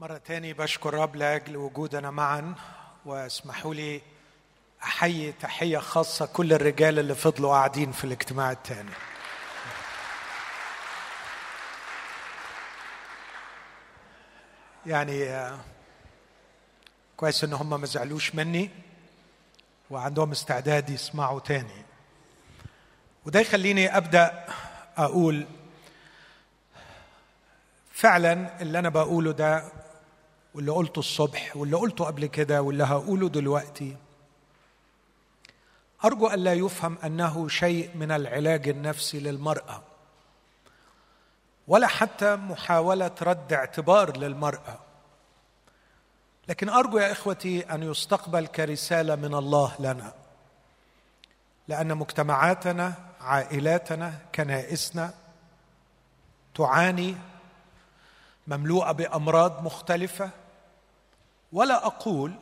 مرة تاني بشكر رب لأجل وجودنا معا واسمحوا لي أحيي تحية خاصة كل الرجال اللي فضلوا قاعدين في الاجتماع التاني. يعني آه، كويس إن هم ما زعلوش مني وعندهم استعداد يسمعوا تاني. وده يخليني أبدأ أقول فعلا اللي أنا بقوله ده واللي قلته الصبح واللي قلته قبل كده واللي هقوله دلوقتي. أرجو الا يفهم أنه شيء من العلاج النفسي للمرأة ولا حتى محاولة رد اعتبار للمرأة. لكن أرجو يا إخوتي أن يستقبل كرسالة من الله لنا لأن مجتمعاتنا عائلاتنا كنائسنا تعاني مملوءة بأمراض مختلفة. ولا أقول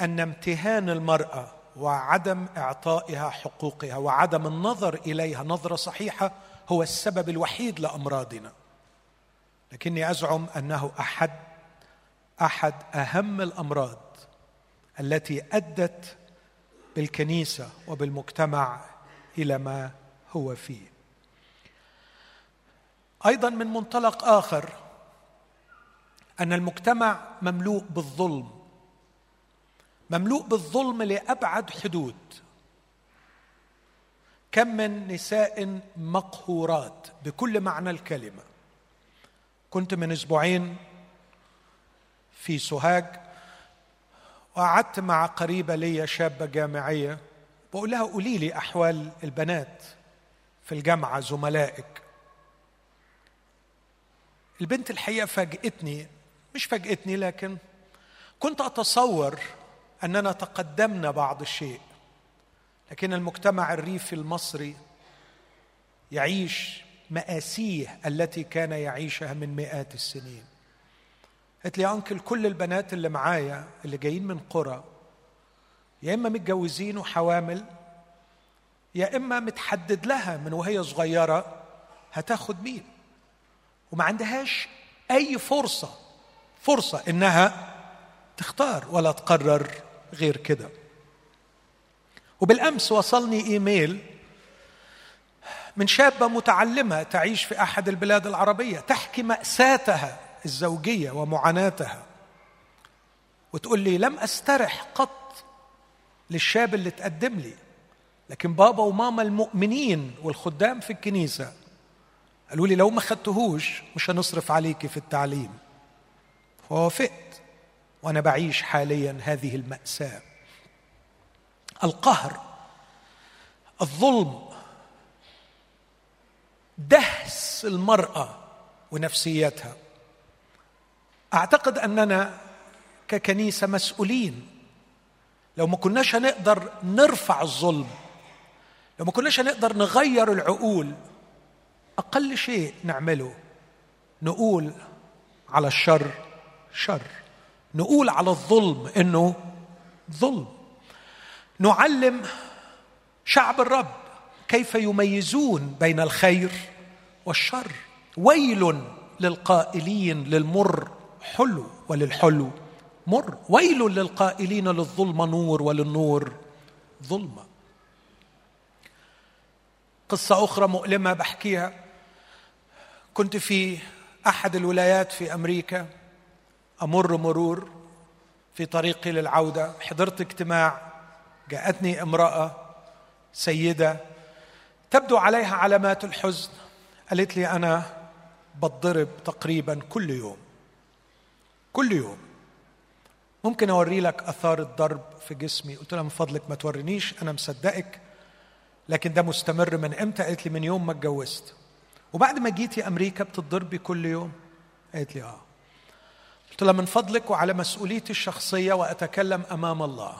أن امتهان المرأة وعدم إعطائها حقوقها وعدم النظر إليها نظرة صحيحة هو السبب الوحيد لأمراضنا. لكني أزعم أنه أحد أحد أهم الأمراض التي أدت بالكنيسة وبالمجتمع إلى ما هو فيه. أيضا من منطلق آخر أن المجتمع مملوء بالظلم مملوء بالظلم لأبعد حدود. كم من نساء مقهورات بكل معنى الكلمة. كنت من أسبوعين في سوهاج وقعدت مع قريبة لي شابة جامعية. بقول لها قولي لي أحوال البنات في الجامعة زملائك. البنت الحقيقة فاجئتني مش فاجئتني لكن كنت أتصور أننا تقدمنا بعض الشيء. لكن المجتمع الريفي المصري يعيش مآسيه التي كان يعيشها من مئات السنين. قالت لي يا أنكل كل البنات اللي معايا اللي جايين من قرى يا إما متجوزين وحوامل يا إما متحدد لها من وهي صغيرة هتاخد مين. وما عندهاش أي فرصة فرصة إنها تختار ولا تقرر غير كده. وبالأمس وصلني إيميل من شابة متعلمة تعيش في أحد البلاد العربية تحكي مأساتها الزوجية ومعاناتها وتقول لي لم أسترح قط للشاب اللي تقدم لي لكن بابا وماما المؤمنين والخدام في الكنيسة قالوا لي لو ما خدتهوش مش هنصرف عليكي في التعليم. فوافقت. وأنا بعيش حاليا هذه المأساة. القهر الظلم دهس المرأة ونفسيتها. أعتقد أننا ككنيسة مسؤولين. لو ما كناش هنقدر نرفع الظلم لو ما كناش هنقدر نغير العقول أقل شيء نعمله نقول على الشر شر. نقول على الظلم إنه ظلم. نعلم شعب الرب كيف يميزون بين الخير والشر. ويل للقائلين للمر حلو وللحلو مر. ويل للقائلين للظلم نور وللنور ظلمة. قصة أخرى مؤلمة بحكيها. كنت في أحد الولايات في أمريكا. أمر مرور في طريقي للعودة. حضرت اجتماع جاءتني امرأة سيدة تبدو عليها علامات الحزن. قالت لي أنا بتضرب تقريبا كل يوم كل يوم. ممكن أوري لك آثار الضرب في جسمي؟ قلت لها من فضلك ما تورينيش أنا مصدقك لكن ده مستمر من إمتى؟ قالت لي من يوم ما اتجوزت. وبعد ما جيتي أمريكا بتضربي كل يوم؟ قالت لي آه. قلت لها من فضلك وعلى مسؤوليتي الشخصية وأتكلم أمام الله.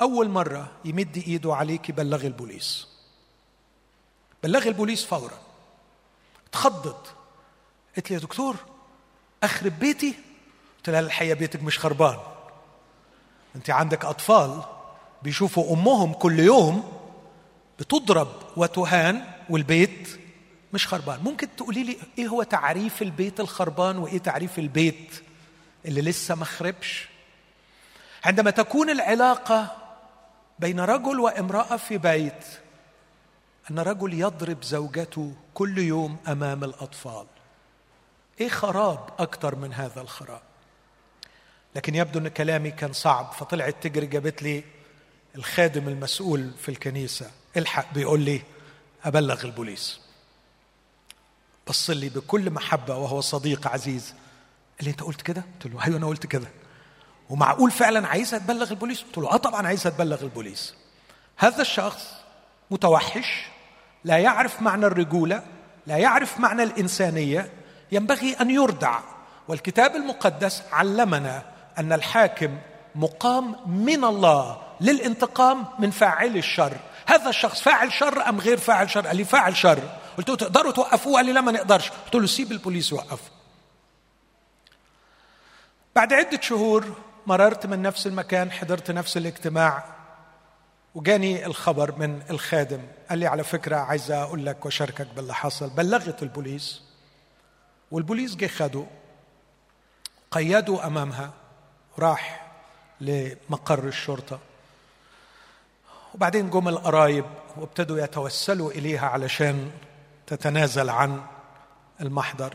أول مرة يمد إيده عليكي بلغي البوليس. بلغي البوليس فورا. اتخضت قالت لي يا دكتور أخرب بيتي؟ قلت لها الحقيقة بيتك مش خربان. أنت عندك أطفال بيشوفوا أمهم كل يوم بتضرب وتهان والبيت مش خربان. ممكن تقولي لي إيه هو تعريف البيت الخربان وإيه تعريف البيت؟ اللي لسه ما خربش. عندما تكون العلاقة بين رجل وامرأة في بيت أن رجل يضرب زوجته كل يوم أمام الأطفال. إيه خراب أكتر من هذا الخراب؟ لكن يبدو أن كلامي كان صعب فطلعت تجري جابت لي الخادم المسؤول في الكنيسة. الحق بيقول لي أبلغ البوليس. بص لي بكل محبة وهو صديق عزيز قال لي أنت قلت كده؟ قلت له أيوه أنا قلت كده. ومعقول فعلا عايزها تبلغ البوليس؟ قلت له آه طبعا عايزها تبلغ البوليس. هذا الشخص متوحش لا يعرف معنى الرجولة لا يعرف معنى الإنسانية ينبغي أن يردع. والكتاب المقدس علمنا أن الحاكم مقام من الله للانتقام من فاعل الشر. هذا الشخص فاعل شر أم غير فاعل شر؟ قال لي فاعل شر. قلت له تقدروا توقفوه؟ قال لي لا ما نقدرش. قلت له سيب البوليس يوقفه. بعد عدة شهور مررت من نفس المكان حضرت نفس الاجتماع وجاني الخبر من الخادم. قال لي على فكرة عايز أقول لك وأشاركك باللي حصل. بلغت البوليس والبوليس جه خده قيدوا أمامها راح لمقر الشرطة. وبعدين جم القرايب وابتدوا يتوسلوا إليها علشان تتنازل عن المحضر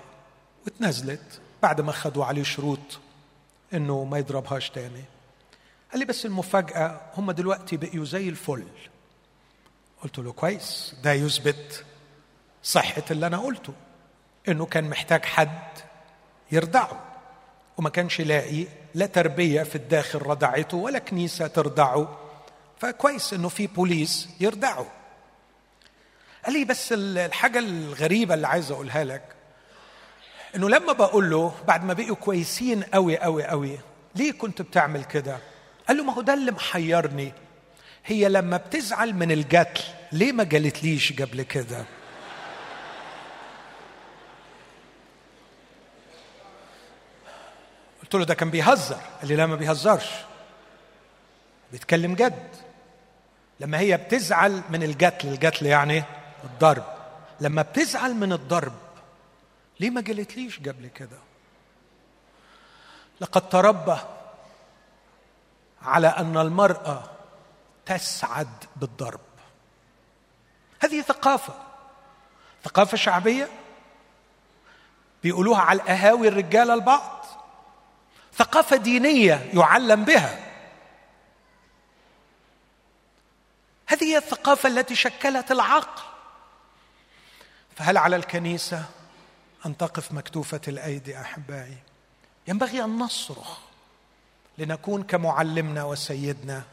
وتنازلت بعد ما خدوا عليه شروط إنه ما يضربهاش تاني. قال لي بس المفاجأة هم دلوقتي بقيوا زي الفل. قلت له كويس ده يثبت صحة اللي أنا قلته إنه كان محتاج حد يرضعه وما كانش لاقي لا تربية في الداخل رضعته ولا كنيسة ترضعه فكويس إنه في بوليس يرضعه قال لي بس الحاجة الغريبة اللي عايز أقولها لك إنه لما بقول له بعد ما بقوا كويسين قوي قوي قوي ليه كنت بتعمل كده؟ قال له ما هو ده اللي محيرني. هي لما بتزعل من الجتل ليه ما جالتليش قبل كده؟ قلت له ده كان بيهزر. قال لي لا ما بيهزرش. بيتكلم جد. لما هي بتزعل من الجتل الجتل يعني الضرب. لما بتزعل من الضرب ليه ما جلتليش قبل كده؟ لقد تربى على أن المرأة تسعد بالضرب. هذه ثقافة. ثقافة شعبية. بيقولوها على القهاوي الرجاله البعض. ثقافة دينية يعلم بها. هذه هي الثقافة التي شكلت العقل. فهل على الكنيسة؟ أن تقف مكتوفة الأيدي أحبائي. ينبغي أن نصرخ لنكون كمعلمنا وسيدنا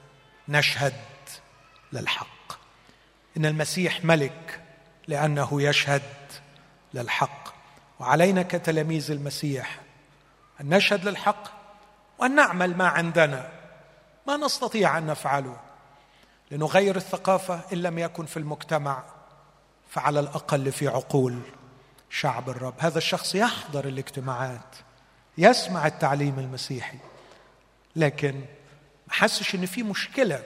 نشهد للحق. إن المسيح ملك لأنه يشهد للحق. وعلينا كتلاميذ المسيح أن نشهد للحق وأن نعمل ما عندنا. ما نستطيع أن نفعله. لنغير الثقافة إن لم يكن في المجتمع فعلى الأقل في عقول شعب الرب. هذا الشخص يحضر الاجتماعات يسمع التعليم المسيحي لكن ما حسش إن في مشكلة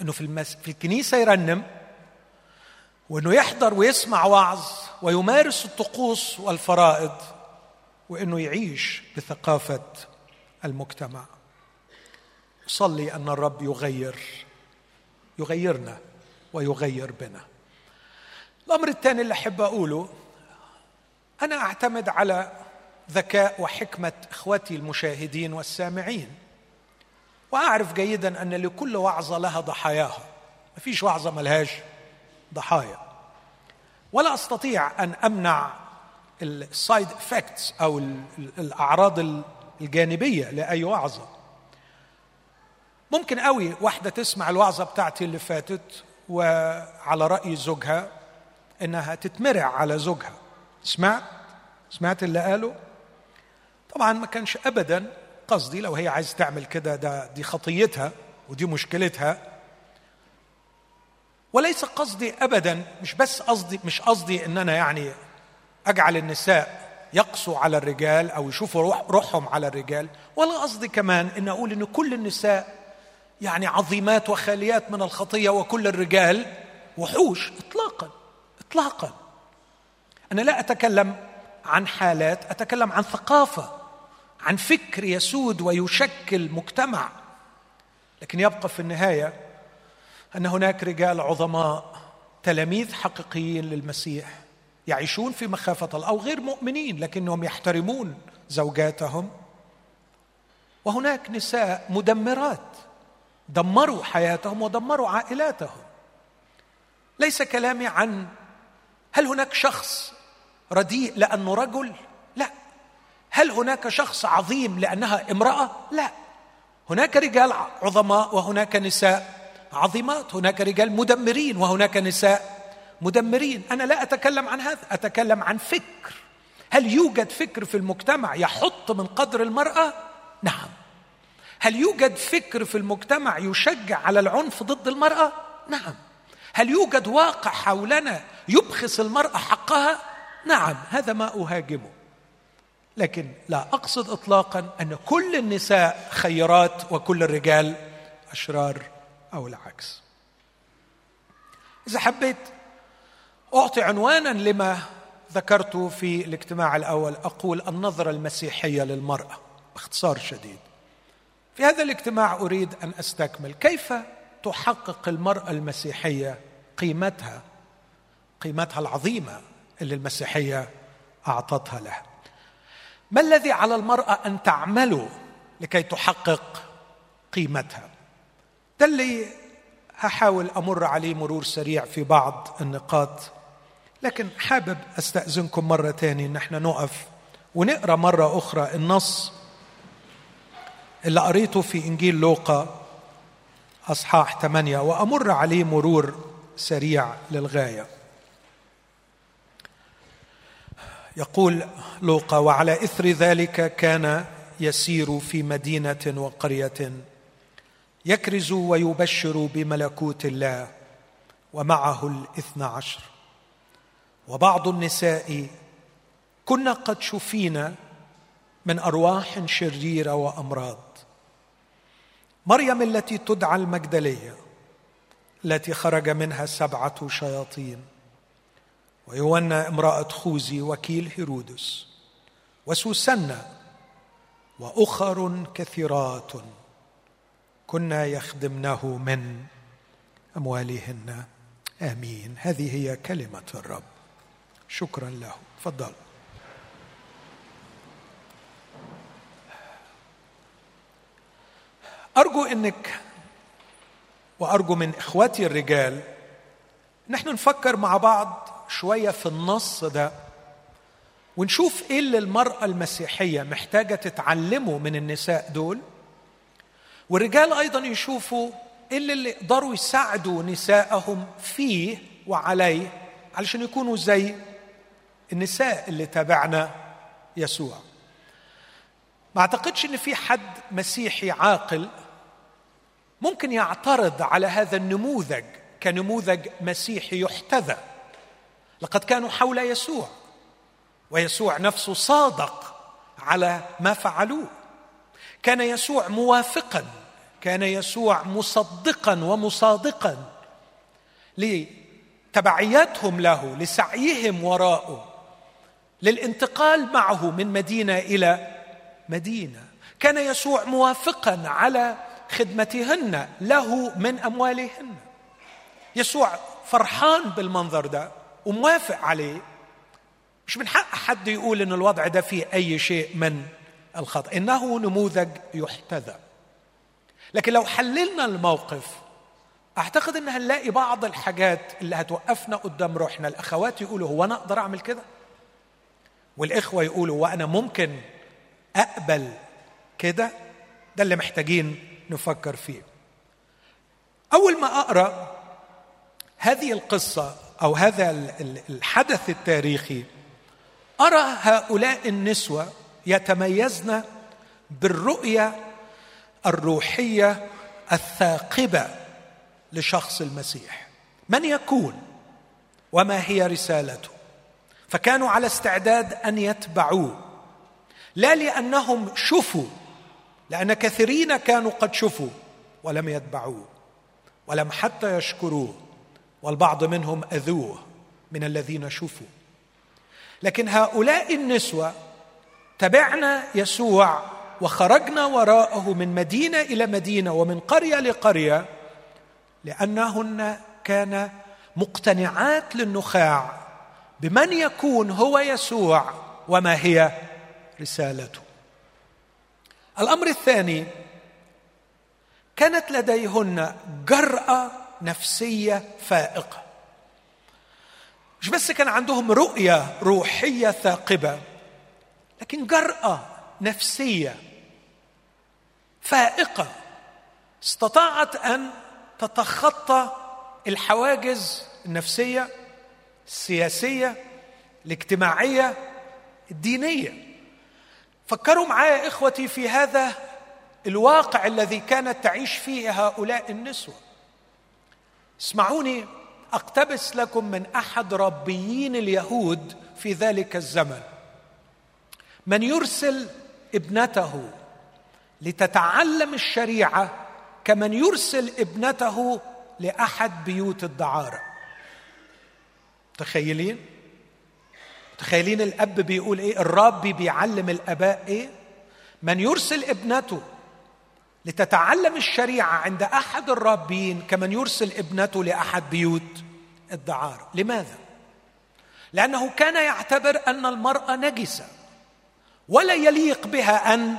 إنه في المس... في الكنيسة يرنم وإنه يحضر ويسمع وعظ ويمارس الطقوس والفرائض وإنه يعيش بثقافة المجتمع. صلي أن الرب يغير يغيرنا ويغير بنا. الأمر الثاني اللي أحب أقوله أنا أعتمد على ذكاء وحكمة إخوتي المشاهدين والسامعين. وأعرف جيدا أن لكل وعظة لها ضحاياها. ما فيش وعظة ملهاش ضحايا. ولا أستطيع أن أمنع ال side effects أو الأعراض الجانبية لأي وعظة. ممكن قوي واحدة تسمع الوعظة بتاعتي اللي فاتت وعلى رأي زوجها إنها تتمرع على زوجها. سمعت؟ سمعت اللي قاله؟ طبعا ما كانش ابدا قصدي لو هي عايز تعمل كده ده دي خطيتها ودي مشكلتها. وليس قصدي ابدا مش بس قصدي مش قصدي إن أنا يعني أجعل النساء يقسوا على الرجال أو يشوفوا روح روحهم على الرجال. ولا قصدي كمان إن أقول إن كل النساء يعني عظيمات وخاليات من الخطية وكل الرجال وحوش اطلاقا اطلاقا. أنا لا أتكلم عن حالات أتكلم عن ثقافة عن فكر يسود ويشكل مجتمع. لكن يبقى في النهاية أن هناك رجال عظماء تلاميذ حقيقيين للمسيح يعيشون في مخافة الله أو غير مؤمنين لكنهم يحترمون زوجاتهم. وهناك نساء مدمرات دمروا حياتهم ودمروا عائلاتهم. ليس كلامي عن هل هناك شخص رديء لأنه رجل؟ لا. هل هناك شخص عظيم لأنها امرأة؟ لا. هناك رجال عظماء وهناك نساء عظيمات هناك رجال مدمرين وهناك نساء مدمرين. أنا لا أتكلم عن هذا أتكلم عن فكر. هل يوجد فكر في المجتمع يحط من قدر المرأة؟ نعم. هل يوجد فكر في المجتمع يشجع على العنف ضد المرأة؟ نعم. هل يوجد واقع حولنا يبخس المرأة حقها؟ نعم هذا ما أهاجمه. لكن لا أقصد اطلاقا أن كل النساء خيرات وكل الرجال أشرار أو العكس. إذا حبيت أعطي عنوانا لما ذكرته في الاجتماع الأول أقول النظرة المسيحية للمرأة باختصار شديد. في هذا الاجتماع أريد أن أستكمل كيف تحقق المرأة المسيحية قيمتها قيمتها العظيمة اللي المسيحية أعطتها له. ما الذي على المرأة أن تعمله لكي تحقق قيمتها؟ ده اللي هحاول أمر عليه مرور سريع في بعض النقاط لكن حابب أستأذنكم مرة ثانية إن إحنا نقف ونقرأ مرة أخرى النص اللي قريته في إنجيل لوقا أصحاح ثمانيه وأمر عليه مرور سريع للغاية. يقول لوقا وعلى إثر ذلك كان يسير في مدينة وقرية يكرز ويبشر بملكوت الله ومعه الاثنى عشر. وبعض النساء كنا قد شفينا من أرواح شريرة وأمراض. مريم التي تدعى المجدلية التي خرج منها سبعة شياطين. ويونا امرأة خوزي وكيل هيرودس وسوسنة وأخر كثيرات كنا يخدمنه من أموالهن. آمين. هذه هي كلمة الرب. شكرا له. تفضل. أرجو إنك وأرجو من إخواتي الرجال نحن نفكر مع بعض شوية في النص ده. ونشوف إيه اللي المرأة المسيحية محتاجة تتعلمه من النساء دول. والرجال أيضا يشوفوا إيه اللي يقدروا يساعدوا نسائهم فيه وعليه علشان يكونوا زي النساء اللي تابعنا يسوع. ما أعتقدش إن في حد مسيحي عاقل ممكن يعترض على هذا النموذج كنموذج مسيحي يحتذى. لقد كانوا حول يسوع ويسوع نفسه صادق على ما فعلوه. كان يسوع موافقا كان يسوع مصدقا ومصادقا لتبعياتهم له لسعيهم وراءه للانتقال معه من مدينة إلى مدينة. كان يسوع موافقا على خدمتهن له من أموالهن. يسوع فرحان بالمنظر ده. وموافق عليه. مش من حق حد يقول إن الوضع ده فيه أي شيء من الخطأ. إنه نموذج يحتذى. لكن لو حللنا الموقف أعتقد ان هنلاقي بعض الحاجات اللي هتوقفنا قدام روحنا. الأخوات يقولوا هو أنا أقدر أعمل كده؟ والإخوة يقولوا وأنا ممكن أقبل كده؟ ده اللي محتاجين نفكر فيه. أول ما أقرأ هذه القصة أو هذا الحدث التاريخي أرى هؤلاء النسوة يتميزن بالرؤية الروحية الثاقبة لشخص المسيح. من يكون وما هي رسالته؟ فكانوا على استعداد أن يتبعوه لا لأنهم شفوا لأن كثيرين كانوا قد شفوا ولم يتبعوه ولم حتى يشكروه. والبعض منهم أذوه من الذين شفوا. لكن هؤلاء النسوة تبعنا يسوع وخرجنا وراءه من مدينة إلى مدينة ومن قرية لقرية لأنهن كان مقتنعات للنخاع بمن يكون هو يسوع وما هي رسالته. الأمر الثاني كانت لديهن جرأة نفسية فائقة. مش بس كان عندهم رؤية روحية ثاقبة لكن جرأة نفسية فائقة. استطاعت أن تتخطى الحواجز النفسية السياسية الاجتماعية الدينية. فكروا معايا إخوتي في هذا الواقع الذي كانت تعيش فيه هؤلاء النسوة. اسمعوني أقتبس لكم من أحد ربيين اليهود في ذلك الزمن. من يرسل ابنته لتتعلم الشريعة كمن يرسل ابنته لأحد بيوت الدعارة. تخيلين تخيلين الأب بيقول إيه؟ الرب بيعلم الأباء إيه؟ من يرسل ابنته لتتعلم الشريعة عند أحد الرابين كمن يرسل ابنته لأحد بيوت الدعارة. لماذا؟ لأنه كان يعتبر أن المرأة نجسة ولا يليق بها أن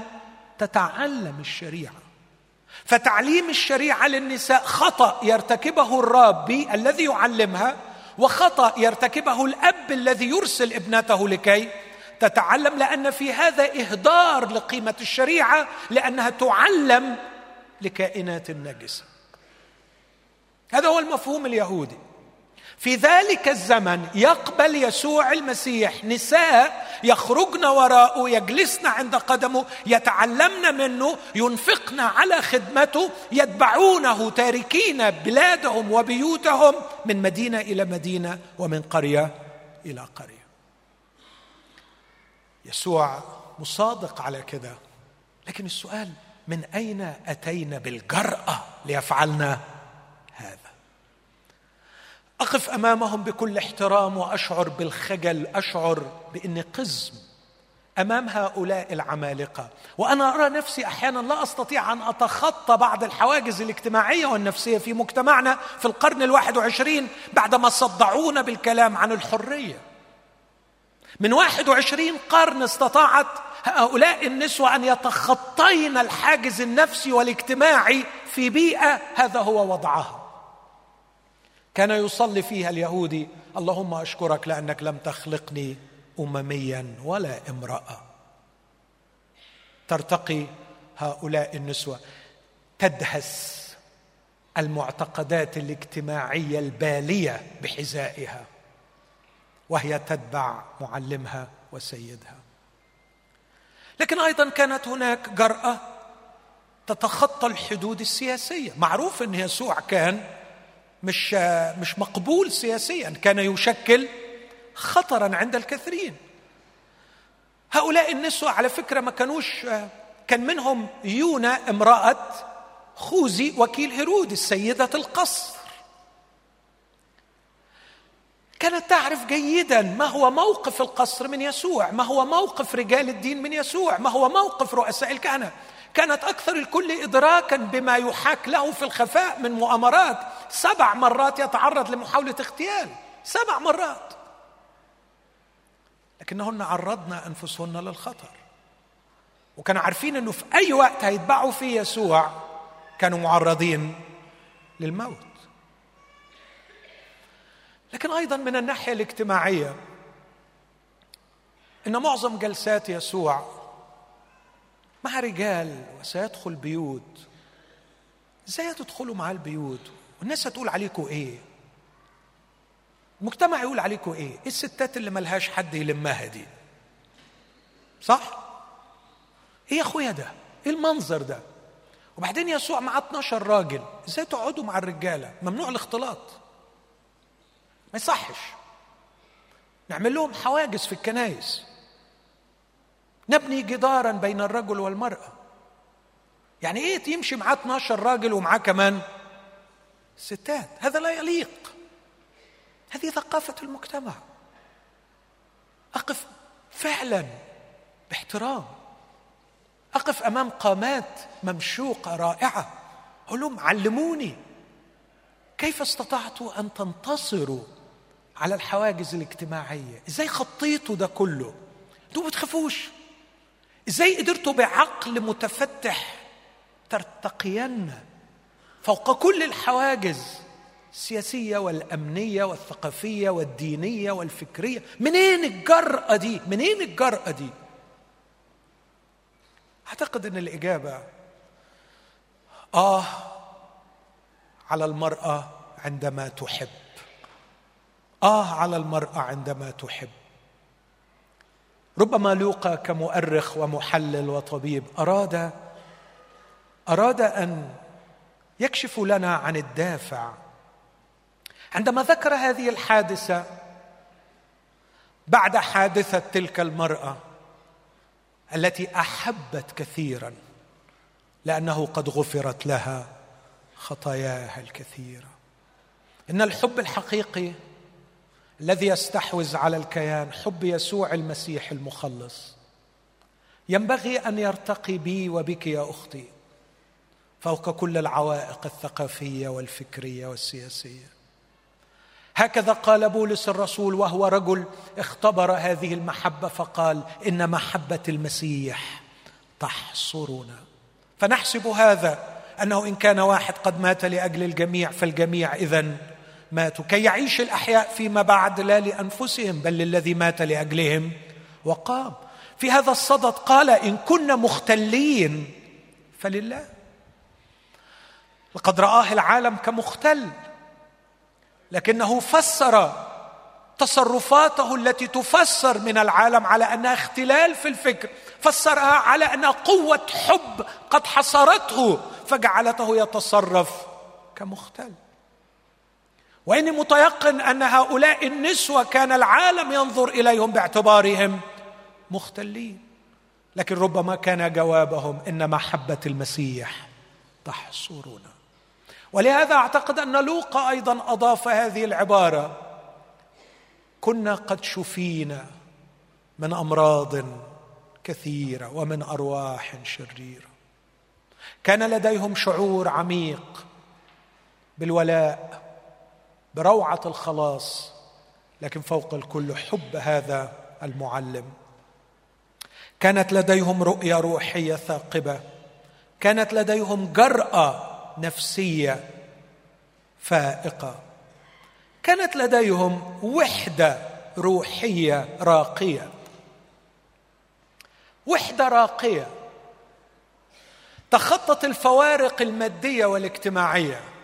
تتعلم الشريعة. فتعليم الشريعة للنساء خطأ يرتكبه الرابي الذي يعلمها وخطأ يرتكبه الأب الذي يرسل ابنته لكي تتعلم لأن في هذا إهدار لقيمة الشريعة لأنها تعلم لكائنات نجسه هذا هو المفهوم اليهودي. في ذلك الزمن يقبل يسوع المسيح نساء يخرجن وراءه يجلسن عند قدمه يتعلمن منه ينفقن على خدمته يتبعونه تاركين بلادهم وبيوتهم من مدينة إلى مدينة ومن قرية إلى قرية. يسوع مصادق على كده. لكن السؤال من أين أتينا بالجرأة ليفعلنا هذا؟ أقف أمامهم بكل احترام وأشعر بالخجل أشعر بإني قزم أمام هؤلاء العمالقة. وأنا أرى نفسي أحيانا لا أستطيع أن أتخطى بعض الحواجز الاجتماعية والنفسية في مجتمعنا في القرن الواحد وعشرين بعدما صدعونا بالكلام عن الحرية. من واحد وعشرين قرن استطاعت هؤلاء النسوة أن يتخطين الحاجز النفسي والاجتماعي في بيئة هذا هو وضعها. كان يصلي فيها اليهودي اللهم أشكرك لأنك لم تخلقني امميا ولا امرأة. ترتقي هؤلاء النسوة. تدهس المعتقدات الاجتماعية البالية بحذائها. وهي تتبع معلمها وسيدها. لكن أيضا كانت هناك جرأة تتخطى الحدود السياسية. معروف إن يسوع كان مش مش مقبول سياسيا كان يشكل خطرا عند الكثيرين. هؤلاء النسوة على فكرة ما كانوش كان منهم يونا امرأة خوذي وكيل هيرود السيدة القصر. كانت تعرف جيدا ما هو موقف القصر من يسوع ما هو موقف رجال الدين من يسوع ما هو موقف رؤساء الكهنة. كانت أكثر الكل إدراكا بما يحاك له في الخفاء من مؤامرات. سبع مرات يتعرض لمحاولة اغتيال. سبع مرات. لكنهن عرضن أنفسهن للخطر. وكانوا عارفين أنه في أي وقت هيتبعوا فيه يسوع كانوا معرضين للموت. لكن أيضا من الناحية الاجتماعية إن معظم جلسات يسوع مع رجال وسيدخل بيوت إزاي تدخلوا مع البيوت؟ والناس هتقول عليكم إيه؟ المجتمع يقول عليكم إيه؟ إيه الستات اللي ملهاش حد يلمها دي؟ صح؟ إيه يا أخويا ده؟ إيه المنظر ده؟ وبعدين يسوع معاه 12 راجل إزاي تقعدوا مع الرجالة؟ ممنوع الاختلاط. ما يصحش. نعمل لهم حواجز في الكنايس. نبني جدارا بين الرجل والمرأة. يعني إيه يمشي معاه 12 راجل ومعاه كمان ستات؟ هذا لا يليق. هذه ثقافة المجتمع. أقف فعلا باحترام. أقف أمام قامات ممشوقة رائعة. أقول لهم علموني. كيف استطعتوا أن تنتصروا على الحواجز الاجتماعية. إزاي خطيتوا ده كله؟ أنتوا ما بتخافوش. إزاي قدرتوا بعقل متفتح ترتقين فوق كل الحواجز السياسية والأمنية والثقافية والدينية والفكرية؟ منين الجرأة دي؟ منين الجرأة دي؟ أعتقد إن الإجابة آه على المرأة عندما تحب. آه على المرأة عندما تحب. ربما لوقا كمؤرخ ومحلل وطبيب أراد أراد أن يكشف لنا عن الدافع. عندما ذكر هذه الحادثة بعد حادثة تلك المرأة التي أحبت كثيرا لأنه قد غفرت لها خطاياها الكثيرة. إن الحب الحقيقي الذي يستحوذ على الكيان حب يسوع المسيح المخلص. ينبغي أن يرتقي بي وبك يا أختي فوق كل العوائق الثقافية والفكرية والسياسية. هكذا قال بولس الرسول وهو رجل اختبر هذه المحبة فقال إن محبة المسيح تحصرنا. فنحسب هذا أنه إن كان واحد قد مات لأجل الجميع فالجميع اذا ماتوا. كي يعيش الأحياء فيما بعد لا لأنفسهم بل للذي مات لأجلهم. وقام في هذا الصدد قال إن كنا مختلين فلله. لقد رآه العالم كمختل. لكنه فسر تصرفاته التي تفسر من العالم على أنها اختلال في الفكر. فسرها على أنها قوة حب قد حصرته فجعلته يتصرف كمختل. وإني متيقن أن هؤلاء النسوة كان العالم ينظر إليهم باعتبارهم مختلين. لكن ربما كان جوابهم إن محبة المسيح تحصرنا. ولهذا أعتقد أن لوقا أيضا أضاف هذه العبارة كنا قد شفينا من أمراض كثيرة ومن أرواح شريرة. كان لديهم شعور عميق بالولاء. بروعة الخلاص لكن فوق الكل حب هذا المعلم. كانت لديهم رؤية روحية ثاقبة كانت لديهم جرأة نفسية فائقة كانت لديهم وحدة روحية راقية. وحدة راقية تخطت الفوارق المادية والاجتماعية.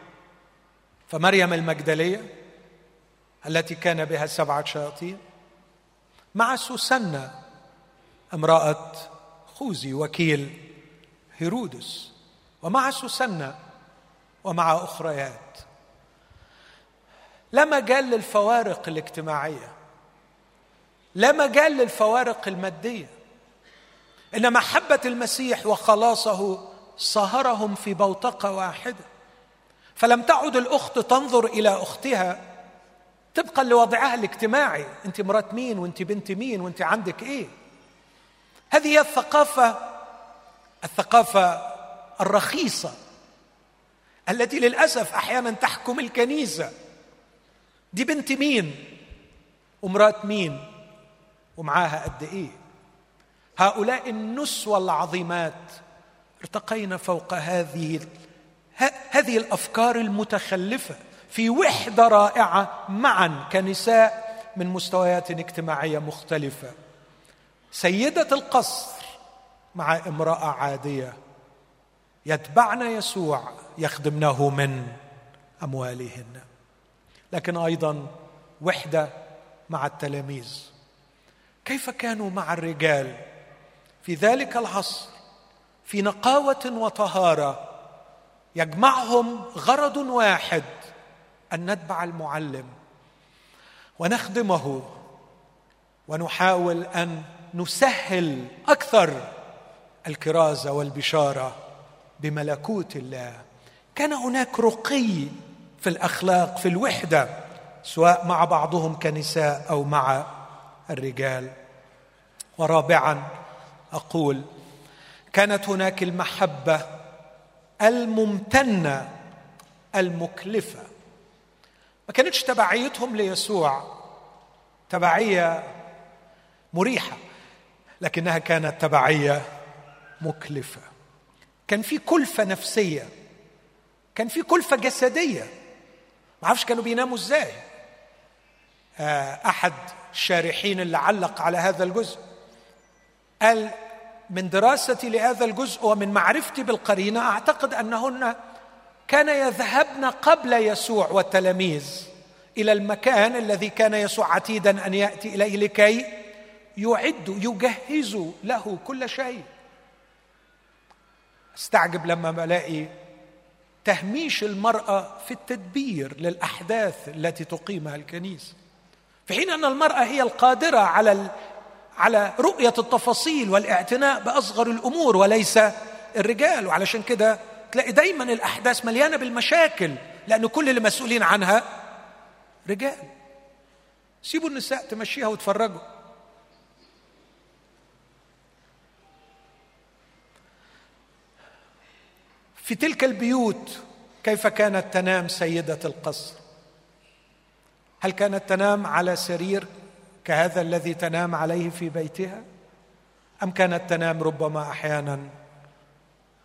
فمريم المجدلية التي كان بها سبعة شياطين مع سوسنة امرأة خوذي وكيل هيرودس ومع سوسنة ومع أخريات. لا مجال للفوارق الاجتماعية لا مجال للفوارق المادية ان محبه المسيح وخلاصه صهرهم في بوتقة واحدة. فلم تعد الأخت تنظر إلى أختها طبقا لوضعها الاجتماعي. أنت مرات مين وأنت بنت مين وأنت عندك إيه؟ هذه هي الثقافة الثقافة الرخيصة التي للأسف أحيانا تحكم الكنيسة. دي بنت مين؟ ومرات مين؟ ومعاها قد إيه؟ هؤلاء النسوة العظيمات ارتقينا فوق هذه هذه الأفكار المتخلفة في وحدة رائعة معا كنساء من مستويات اجتماعية مختلفة. سيدة القصر مع امرأة عادية يتبعن يسوع يخدمنه من أموالهن. لكن أيضا وحدة مع التلاميذ. كيف كانوا مع الرجال في ذلك العصر؟ في نقاوة وطهارة يجمعهم غرض واحد أن نتبع المعلم ونخدمه ونحاول أن نسهل أكثر الكرازة والبشارة بملكوت الله. كان هناك رقي في الأخلاق في الوحدة سواء مع بعضهم كنساء أو مع الرجال. ورابعا أقول كانت هناك المحبة الممتنة المكلفة. ما كانتش تبعيتهم ليسوع تبعية مريحة لكنها كانت تبعية مكلفة. كان في كلفة نفسية كان في كلفة جسدية. ما أعرفش كانوا بيناموا إزاي. آه، أحد الشارحين اللي علق على هذا الجزء قال من دراستي لهذا الجزء ومن معرفتي بالقرينة أعتقد أنهن كان يذهبن قبل يسوع والتلاميذ إلى المكان الذي كان يسوع عتيدا أن يأتي اليه لكي يعدوا يجهزوا له كل شيء. أستعجب لما بلاقي تهميش المرأة في التدبير للأحداث التي تقيمها الكنيسة. في حين أن المرأة هي القادرة على على رؤية التفاصيل والاعتناء بأصغر الأمور وليس الرجال. وعلشان كده تلاقي دايما الأحداث مليانة بالمشاكل لأن كل اللي مسؤولين عنها رجال. سيبوا النساء تمشيها وتفرجوا. في تلك البيوت كيف كانت تنام سيدة القصر؟ هل كانت تنام على سرير كهذا الذي تنام عليه في بيتها؟ أم كانت تنام ربما أحيانا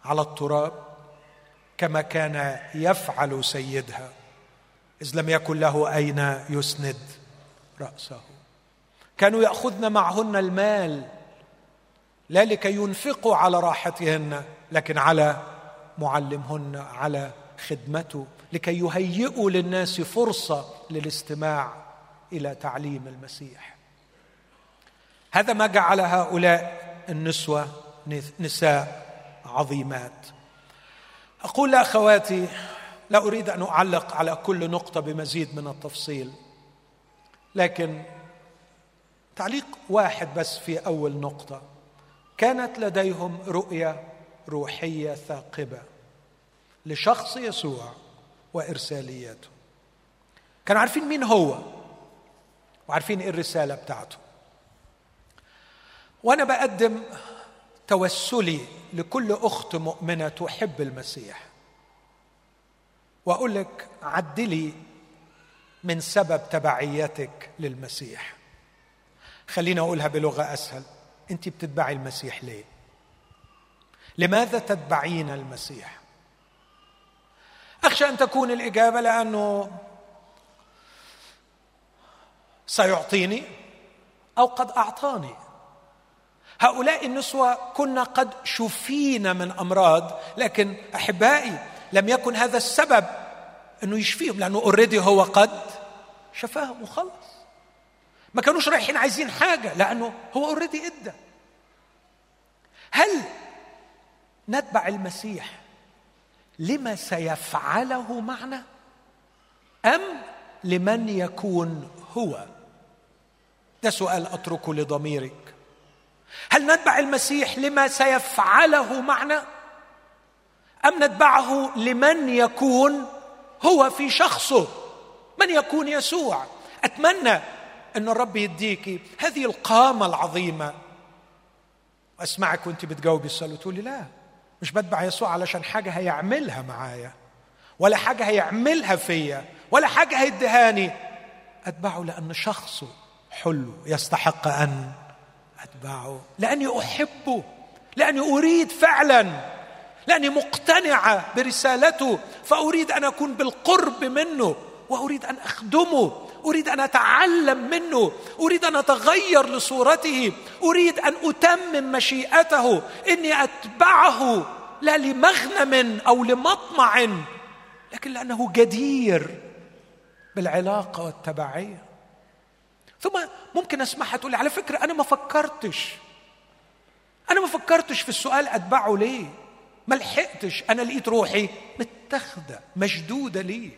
على التراب كما كان يفعل سيدها؟ إذ لم يكن له أين يسند رأسه. كانوا يأخذن معهن المال لا لكي ينفقوا على راحتهن لكن على معلمهن على خدمته لكي يهيئوا للناس فرصة للاستماع إلى تعليم المسيح. هذا ما جعل هؤلاء النسوة نساء عظيمات. أقول لاخواتي لا أريد أن أعلق على كل نقطة بمزيد من التفصيل لكن تعليق واحد بس في أول نقطة. كانت لديهم رؤية روحية ثاقبة لشخص يسوع وارساليته كانوا عارفين مين هو؟ وعارفين إيه الرسالة بتاعته. وأنا بقدم توسلي لكل اخت مؤمنة تحب المسيح. واقول لك عدلي من سبب تبعيتك للمسيح. خليني اقولها بلغة اسهل. انت بتتبعي المسيح ليه؟ لماذا تتبعين المسيح؟ اخشى ان تكون الاجابة لأنه سيعطيني أو قد أعطاني. هؤلاء النسوة كنا قد شفينا من أمراض لكن أحبائي لم يكن هذا السبب أنه يشفيهم لأنه already هو قد شفاهم وخلص. ما كانوش رايحين عايزين حاجة لأنه هو already إدى. هل نتبع المسيح لما سيفعله معنا؟ أم لمن يكون هو. ده سؤال اتركه لضميرك. هل نتبع المسيح لما سيفعله معنا؟ أم نتبعه لمن يكون هو في شخصه؟ من يكون يسوع؟ أتمنى أن الرب يديكي هذه القامة العظيمة. وأسمعك وأنت بتجاوبي السؤال تقولي لا مش بتبع يسوع علشان حاجة هيعملها معايا ولا حاجة هيعملها فيا ولا حاجة هيدهاني أتبعه لأن شخصه حلو يستحق أن أتبعه لأني أحبه لأني أريد فعلا لأني مقتنعه برسالته فأريد أن أكون بالقرب منه وأريد أن أخدمه أريد أن أتعلم منه أريد أن أتغير لصورته أريد أن أتمم مشيئته إني أتبعه لا لمغنم أو لمطمع لكن لأنه جدير. بالعلاقة والتبعية. ثم ممكن أسمعها تقول على فكرة أنا ما فكرتش. أنا ما فكرتش في السؤال أتبعه ليه؟ ما لحقتش. أنا لقيت روحي متخذه مشدودة ليه؟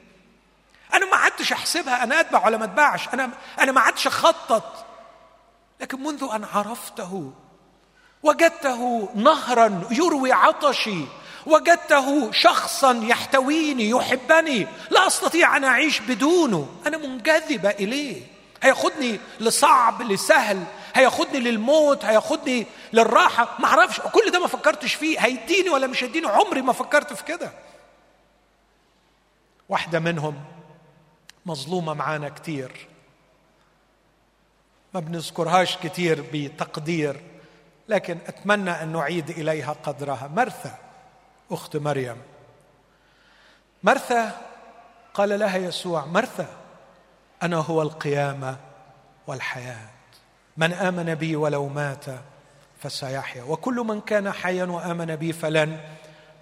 أنا ما عدتش أحسبها أنا أتبع ولا ما أتبعش. أنا أنا ما عدتش أخطط. لكن منذ أن عرفته وجدته نهرا يروي عطشي وجدته شخصا يحتويني يحبني. لا أستطيع أن أعيش بدونه. أنا منجذبه إليه. هياخدني لصعب لسهل. هياخدني للموت هياخدني للراحة. ما أعرفش كل ده ما فكرتش فيه. هيديني ولا مش هيديني؟ عمري ما فكرت في كده. واحدة منهم مظلومة معانا كتير. ما بنذكرهاش كتير بتقدير لكن أتمنى أن نعيد إليها قدرها. مرثا أخت مريم. مرثا قال لها يسوع مرثا أنا هو القيامة والحياة. من آمن بي ولو مات فسيحيا. وكل من كان حيا وآمن بي فلن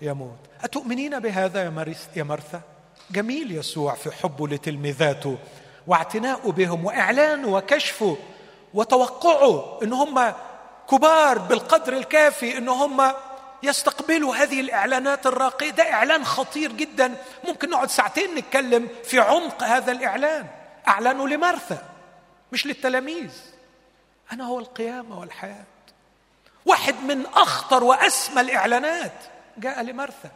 يموت. أتؤمنين بهذا يا مرثا؟ جميل يسوع في حبه لتلميذاته واعتناؤه بهم واعلانه وكشفه وتوقعه إن هم كبار بالقدر الكافي إن هم يستقبلوا هذه الإعلانات الراقية. ده إعلان خطير جدا. ممكن نقعد ساعتين نتكلم في عمق هذا الإعلان. اعلنوا لمرثا مش للتلاميذ. أنا هو القيامة والحياة. واحد من أخطر وأسمى الإعلانات جاء لمرثا.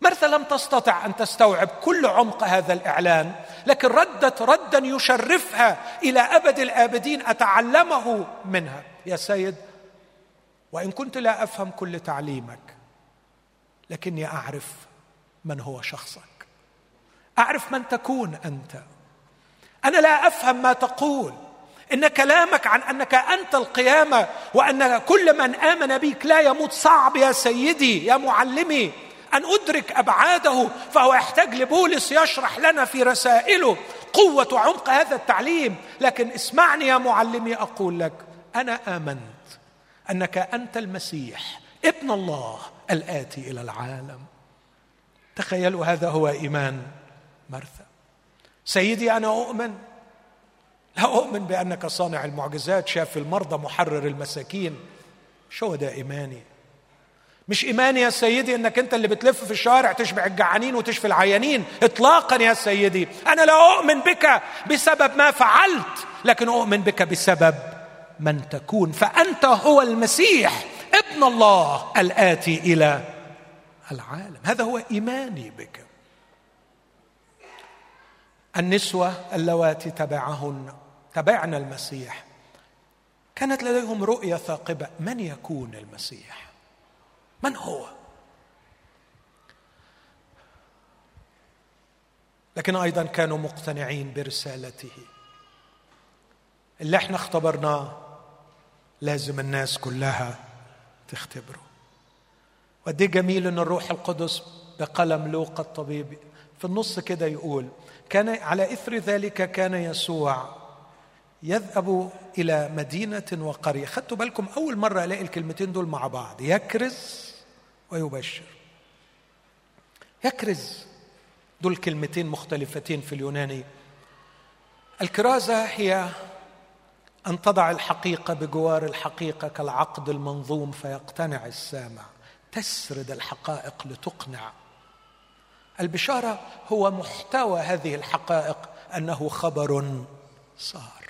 مرثا لم تستطع أن تستوعب كل عمق هذا الإعلان لكن ردت ردا يشرفها إلى أبد الآبدين أتعلمه منها. يا سيد وإن كنت لا أفهم كل تعليمك لكني أعرف من هو شخصك. أعرف من تكون أنت. أنا لا أفهم ما تقول. إن كلامك عن أنك أنت القيامه وأن كل من آمن بك لا يموت. صعب يا سيدي يا معلمي أن أدرك أبعاده. فهو يحتاج لبولس يشرح لنا في رسائله قوة وعمق هذا التعليم. لكن اسمعني يا معلمي أقول لك أنا آمنت. أنك أنت المسيح ابن الله الآتي إلى العالم. تخيلوا هذا هو إيمان مرثا سيدي أنا أؤمن. لا أؤمن بأنك صانع المعجزات شاف المرضى محرر المساكين. شو هو ده إيماني؟ مش إيماني يا سيدي أنك أنت اللي بتلف في الشارع تشبع الجعانين وتشفي العيانين؟ اطلاقا يا سيدي. أنا لا أؤمن بك بسبب ما فعلت لكن أؤمن بك بسبب من تكون فأنت هو المسيح ابن الله الآتي إلى العالم. هذا هو إيماني بك. النسوة اللواتي تبعهن تبعن المسيح. كانت لديهم رؤية ثاقبة من يكون المسيح؟ من هو؟ لكن أيضا كانوا مقتنعين برسالته. اللي إحنا اختبرناه لازم الناس كلها تختبره. ودي جميل إن الروح القدس بقلم لوقا الطبيب في النص كده يقول كان على إثر ذلك كان يسوع يذهب إلى مدينة وقرية. خدتوا بالكم أول مرة ألاقي الكلمتين دول مع بعض يكرز ويبشر. يكرز دول كلمتين مختلفتين في اليوناني. الكرازة هي أن تضع الحقيقة بجوار الحقيقة كالعقد المنظوم فيقتنع السامع. تسرد الحقائق لتقنع. البشارة هو محتوى هذه الحقائق أنه خبر صار.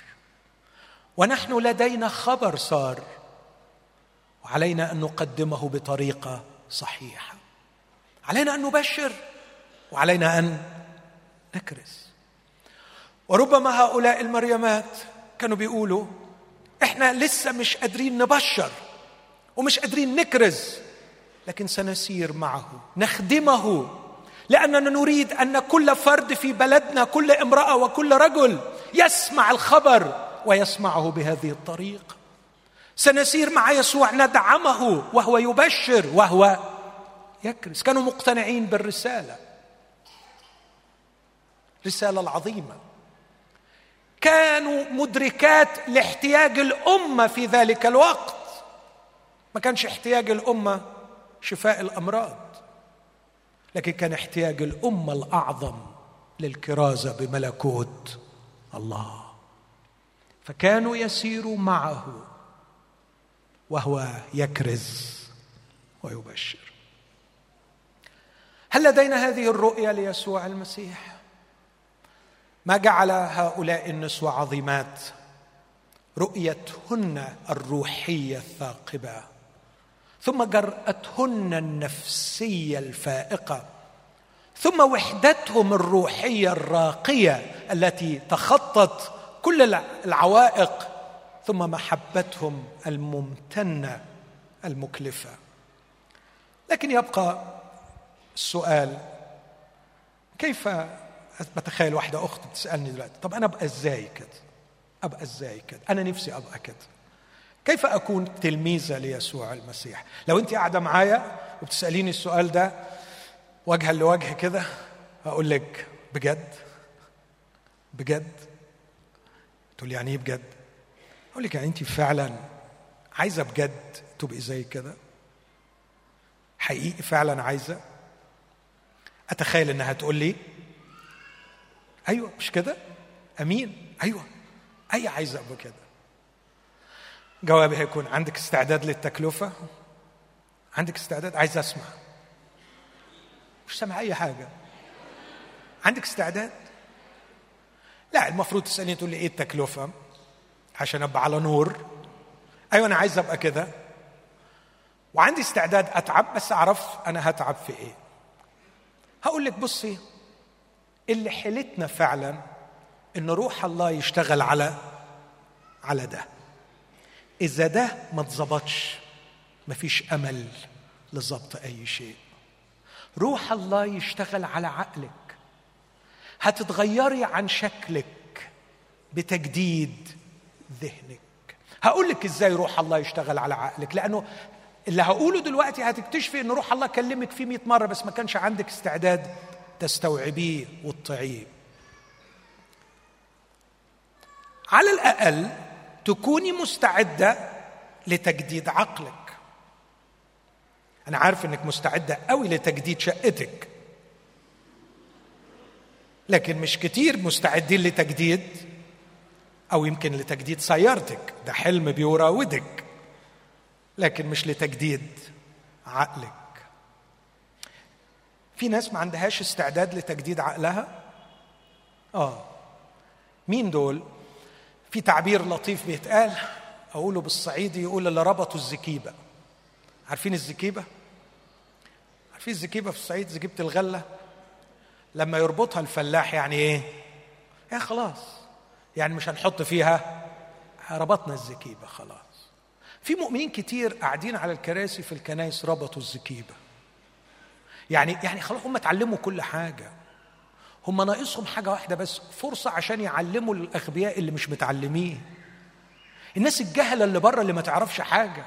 ونحن لدينا خبر صار. وعلينا أن نقدمه بطريقة صحيحة. علينا أن نبشر. وعلينا أن نكرز وربما هؤلاء المريمات كانوا بيقولوا إحنا لسه مش قادرين نبشر ومش قادرين نكرز لكن سنسير معه نخدمه لأننا نريد أن كل فرد في بلدنا كل امرأة وكل رجل يسمع الخبر ويسمعه بهذه الطريقة سنسير مع يسوع ندعمه وهو يبشر وهو يكرز. كانوا مقتنعين بالرسالة الرسالة العظيمة. كانوا مدركات لاحتياج الأمة في ذلك الوقت. ما كانش احتياج الأمة شفاء الأمراض لكن كان احتياج الأمة الأعظم للكرازة بملكوت الله. فكانوا يسيروا معه وهو يكرز ويبشر. هل لدينا هذه الرؤية ليسوع المسيح؟ ما جعل هؤلاء النسوة عظيمات؟ رؤيتهن الروحية الثاقبة. ثم جرأتهن النفسية الفائقة. ثم وحدتهم الروحية الراقية التي تخطت كل العوائق. ثم محبتهم الممتنة المكلفة. لكن يبقى السؤال كيف بتخيل واحدة أخت بتسالني دلوقتي طب أنا أبقى إزاي كده؟ أبقى إزاي كده؟ أنا نفسي أبقى كده. كيف أكون تلميذة ليسوع المسيح؟ لو أنت قاعدة معايا وبتسأليني السؤال ده وجها لوجه كده أقول لك بجد؟ بجد؟ تقول يعني إيه بجد؟ أقول لك يعني أنت فعلا عايزة بجد تبقي زي كده؟ حقيقي فعلا عايزة؟ أتخيل إنها تقول لي أيوه مش كده؟ أمين. أيوه. أي عايزه ابقى كده. جوابي هيكون عندك استعداد للتكلفة؟ عندك استعداد؟ عايز أسمع. مش سامع أي حاجة. عندك استعداد؟ لا المفروض تسألني تقول لي إيه التكلفة عشان أبقى على نور. أيوه أنا عايز أبقى كده. وعندي استعداد أتعب بس أعرف أنا هتعب في إيه. هقول لك بصي اللي حيلتنا فعلا إن روح الله يشتغل على على ده. إذا ده ما اتظبطش مفيش أمل لظبط أي شيء. روح الله يشتغل على عقلك. هتتغيري عن شكلك بتجديد ذهنك. هقول لك إزاي روح الله يشتغل على عقلك لأنه اللي هقوله دلوقتي هتكتشفي إن روح الله كلمك فيه 100 مرة بس ما كانش عندك استعداد تستوعبيه وتطيعيه. على الأقل تكوني مستعدة لتجديد عقلك. أنا عارف إنك مستعدة قوي لتجديد شقتك. لكن مش كتير مستعدين لتجديد أو يمكن لتجديد سيارتك. ده حلم بيراودك. لكن مش لتجديد عقلك. في ناس ما عندهاش استعداد لتجديد عقلها؟ آه. مين دول؟ في تعبير لطيف بيتقال أقوله بالصعيدي يقول اللي ربطوا الزكيبة. عارفين الزكيبة؟ عارفين الزكيبة في الصعيد زكيبة الغلة؟ لما يربطها الفلاح يعني إيه؟ يا خلاص. يعني مش هنحط فيها؟ ربطنا الزكيبة خلاص. في مؤمنين كتير قاعدين على الكراسي في الكنائس ربطوا الزكيبة. يعني يعني خلاص هم اتعلموا كل حاجة. هم ناقصهم حاجة واحدة بس فرصة عشان يعلموا الأغبياء اللي مش متعلمين. الناس الجهلة اللي بره اللي ما تعرفش حاجة.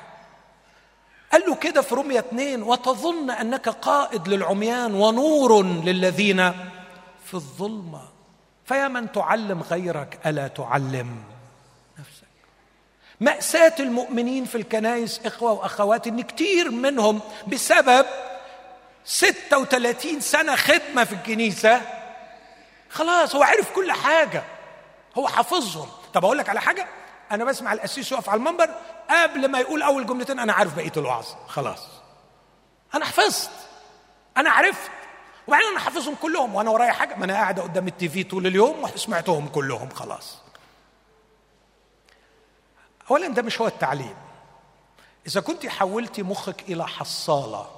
قال له كده في رمية اتنين وتظن أنك قائد للعميان ونور للذين في الظلمة. فيا من تعلم غيرك ألا تعلم نفسك؟ مأساة المؤمنين في الكنائس إخوة وأخوات إن كتير منهم بسبب 36 سنة خدمة في الكنيسة. خلاص هو عرف كل حاجة. هو حافظهم. طب أقول لك على حاجة؟ أنا بسمع القسيس يقف على المنبر قبل ما يقول أول جملتين أنا عارف بقية الوعظ. خلاص. أنا حفظت. أنا عرفت. وبعدين أنا حافظهم كلهم. وأنا ورايا حاجة؟ ما أنا قاعدة قدام التي في طول اليوم وسمعتهم كلهم. خلاص. أولا ده مش هو التعليم. إذا كنت حولتي مخك إلى حصالة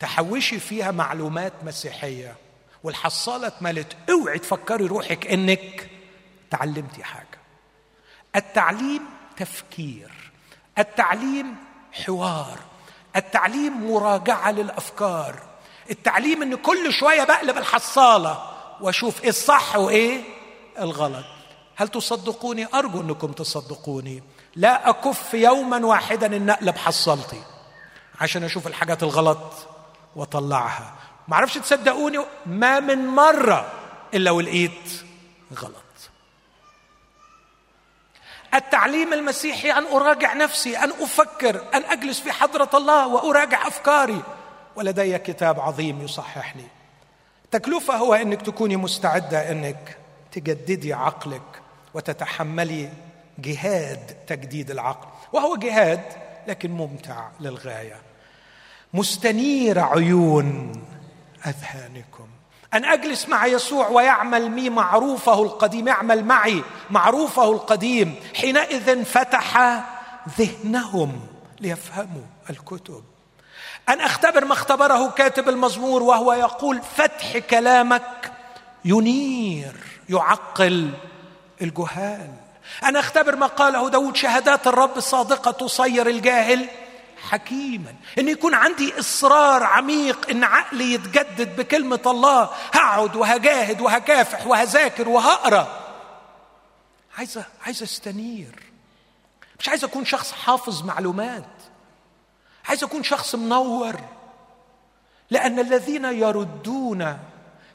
تحوشي فيها معلومات مسيحية والحصالة اتملت. اوعي تفكري روحك انك تعلمتي حاجة. التعليم تفكير التعليم حوار التعليم مراجعة للأفكار. التعليم إن كل شوية بقلب الحصالة وأشوف إيه الصح وإيه الغلط. هل تصدقوني؟ أرجو إنكم تصدقوني. لا أكف يوما واحدا ان اقلب حصلتي عشان أشوف الحاجات الغلط. واطلعها ما أعرفش تصدقوني ما من مرة إلا ولقيت غلط. التعليم المسيحي أن أراجع نفسي أن أفكر أن أجلس في حضرة الله وأراجع أفكاري. ولدي كتاب عظيم يصححني. تكلفة هو إنك تكوني مستعدة إنك تجددي عقلك وتتحملي جهاد تجديد العقل. وهو جهاد لكن ممتع للغاية. مستنير عيون أذهانكم. أن أجلس مع يسوع ويعمل مي معروفه القديم يعمل معي معروفه القديم. حينئذ فتح ذهنهم ليفهموا الكتب. أن أختبر ما اختبره كاتب المزمور وهو يقول فتح كلامك ينير يعقل الجهال. أنا أختبر ما قاله داود شهادات الرب الصادقة تصير الجاهل. حكيما. إن يكون عندي إصرار عميق إن عقلي يتجدد بكلمة الله هقعد وهجاهد وهكافح وهذاكر وهقرأ. عايز عايز استنير. مش عايز أكون شخص حافظ معلومات. عايز أكون شخص منور. لأن الذين يردون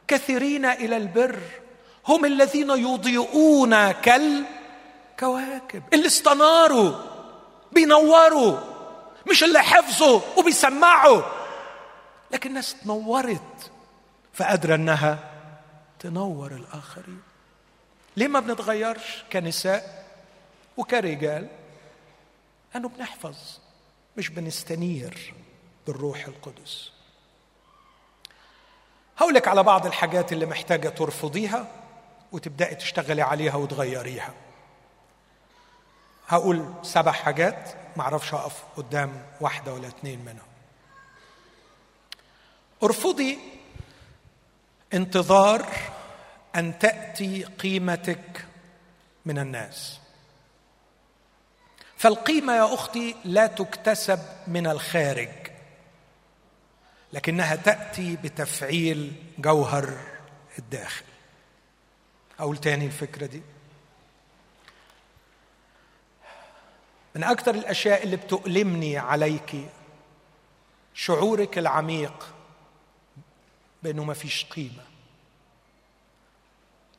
كثيرين إلى البر هم الذين يضيئون كالكواكب. اللي استناروا بينوروا. مش اللي حفظوا وبيسمعوا لكن الناس تنورت فقادرة إنها تنور الآخرين. ليه ما بنتغيرش كنساء وكرجال؟ لأنه بنحفظ مش بنستنير بالروح القدس. هقولك على بعض الحاجات اللي محتاجة ترفضيها وتبدأي تشتغلي عليها وتغيريها. هقول سبع حاجات معرفش اقف قدام واحدة ولا اتنين منهم. ارفضي انتظار أن تأتي قيمتك من الناس. فالقيمة يا أختي لا تكتسب من الخارج لكنها تأتي بتفعيل جوهر الداخل. أقول تاني الفكرة دي؟ من أكثر الأشياء اللي بتؤلمني عليك شعورك العميق بأنه ما فيش قيمة.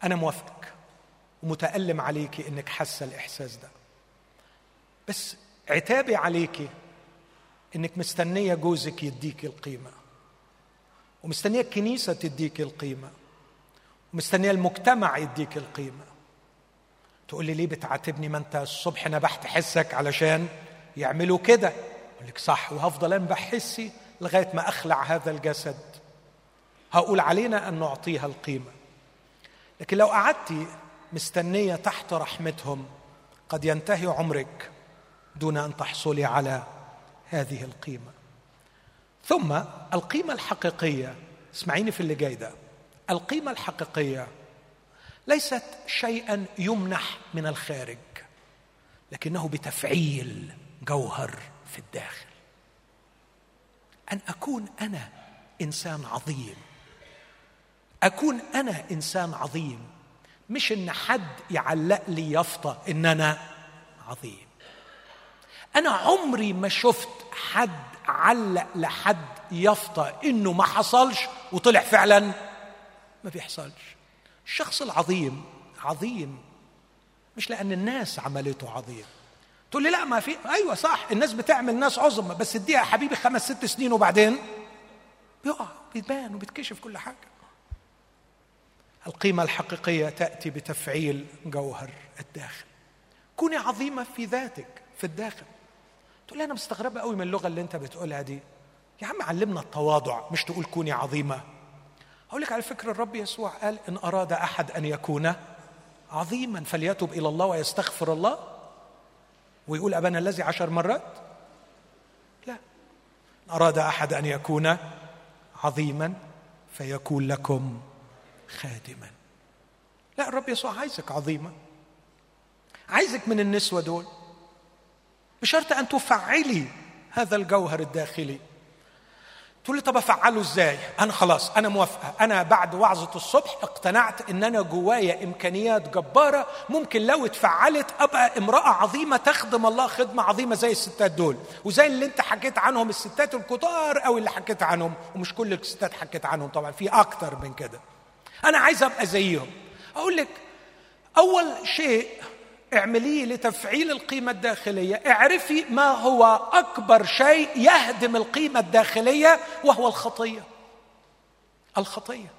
أنا موافقك ومتألم عليك إنك حاسة الإحساس ده. بس عتابي عليك إنك مستنية جوزك يديك القيمة ومستنية الكنيسة تديك القيمة ومستنية المجتمع يديك القيمة. تقول لي ليه بتعاتبني؟ ما انت الصبح نبحت حسك علشان يعملوا كده. أقول لك صح وهفضل انبح حسي لغاية ما أخلع هذا الجسد. هقول علينا أن نعطيها القيمة. لكن لو قعدتي مستنية تحت رحمتهم قد ينتهي عمرك دون أن تحصلي على هذه القيمة. ثم القيمة الحقيقية اسمعيني في اللي جاي ده. القيمة الحقيقية ليست شيئا يمنح من الخارج لكنه بتفعيل جوهر في الداخل. أن أكون أنا إنسان عظيم أكون أنا إنسان عظيم مش إن حد يعلق لي يافطة إن أنا عظيم. أنا عمري ما شفت حد علق لحد يافطة إنه ما حصلش وطلع فعلا ما بيحصلش. الشخص العظيم عظيم. مش لأن الناس عملته عظيم. تقول لي لا ما في. أيوه صح الناس بتعمل ناس عظمى. بس اديها يا حبيبي خمس ست سنين وبعدين؟ بيقع بيبان وبتكشف كل حاجة. القيمة الحقيقية تأتي بتفعيل جوهر الداخل. كوني عظيمة في ذاتك في الداخل. تقول لي أنا مستغربة قوي من اللغة اللي أنت بتقولها دي. يا عم علمنا التواضع مش تقول كوني عظيمة. أقول لك على فكرة الرب يسوع قال إن أراد أحد أن يكون عظيما فليتب إلى الله ويستغفر الله ويقول أبانا الذي عشر مرات؟ لا. إن أراد أحد أن يكون عظيما فيكون لكم خادما. لا الرب يسوع عايزك عظيمة. عايزك من النسوة دول. بشرط أن تفعلي هذا الجوهر الداخلي. تقول لي طب أفعله إزاي؟ أنا خلاص أنا موافقة. أنا بعد وعظة الصبح اقتنعت إن أنا جوايا إمكانيات جبارة ممكن لو اتفعلت أبقى امرأة عظيمة تخدم الله خدمة عظيمة زي الستات دول. وزي اللي أنت حكيت عنهم الستات الكتار أو اللي حكيت عنهم. ومش كل الستات حكيت عنهم طبعا في أكتر من كده. أنا عايز أبقى زيهم. أقول لك أول شيء اعمليه لتفعيل القيمة الداخلية. اعرفي ما هو أكبر شيء يهدم القيمة الداخلية وهو الخطية. الخطية.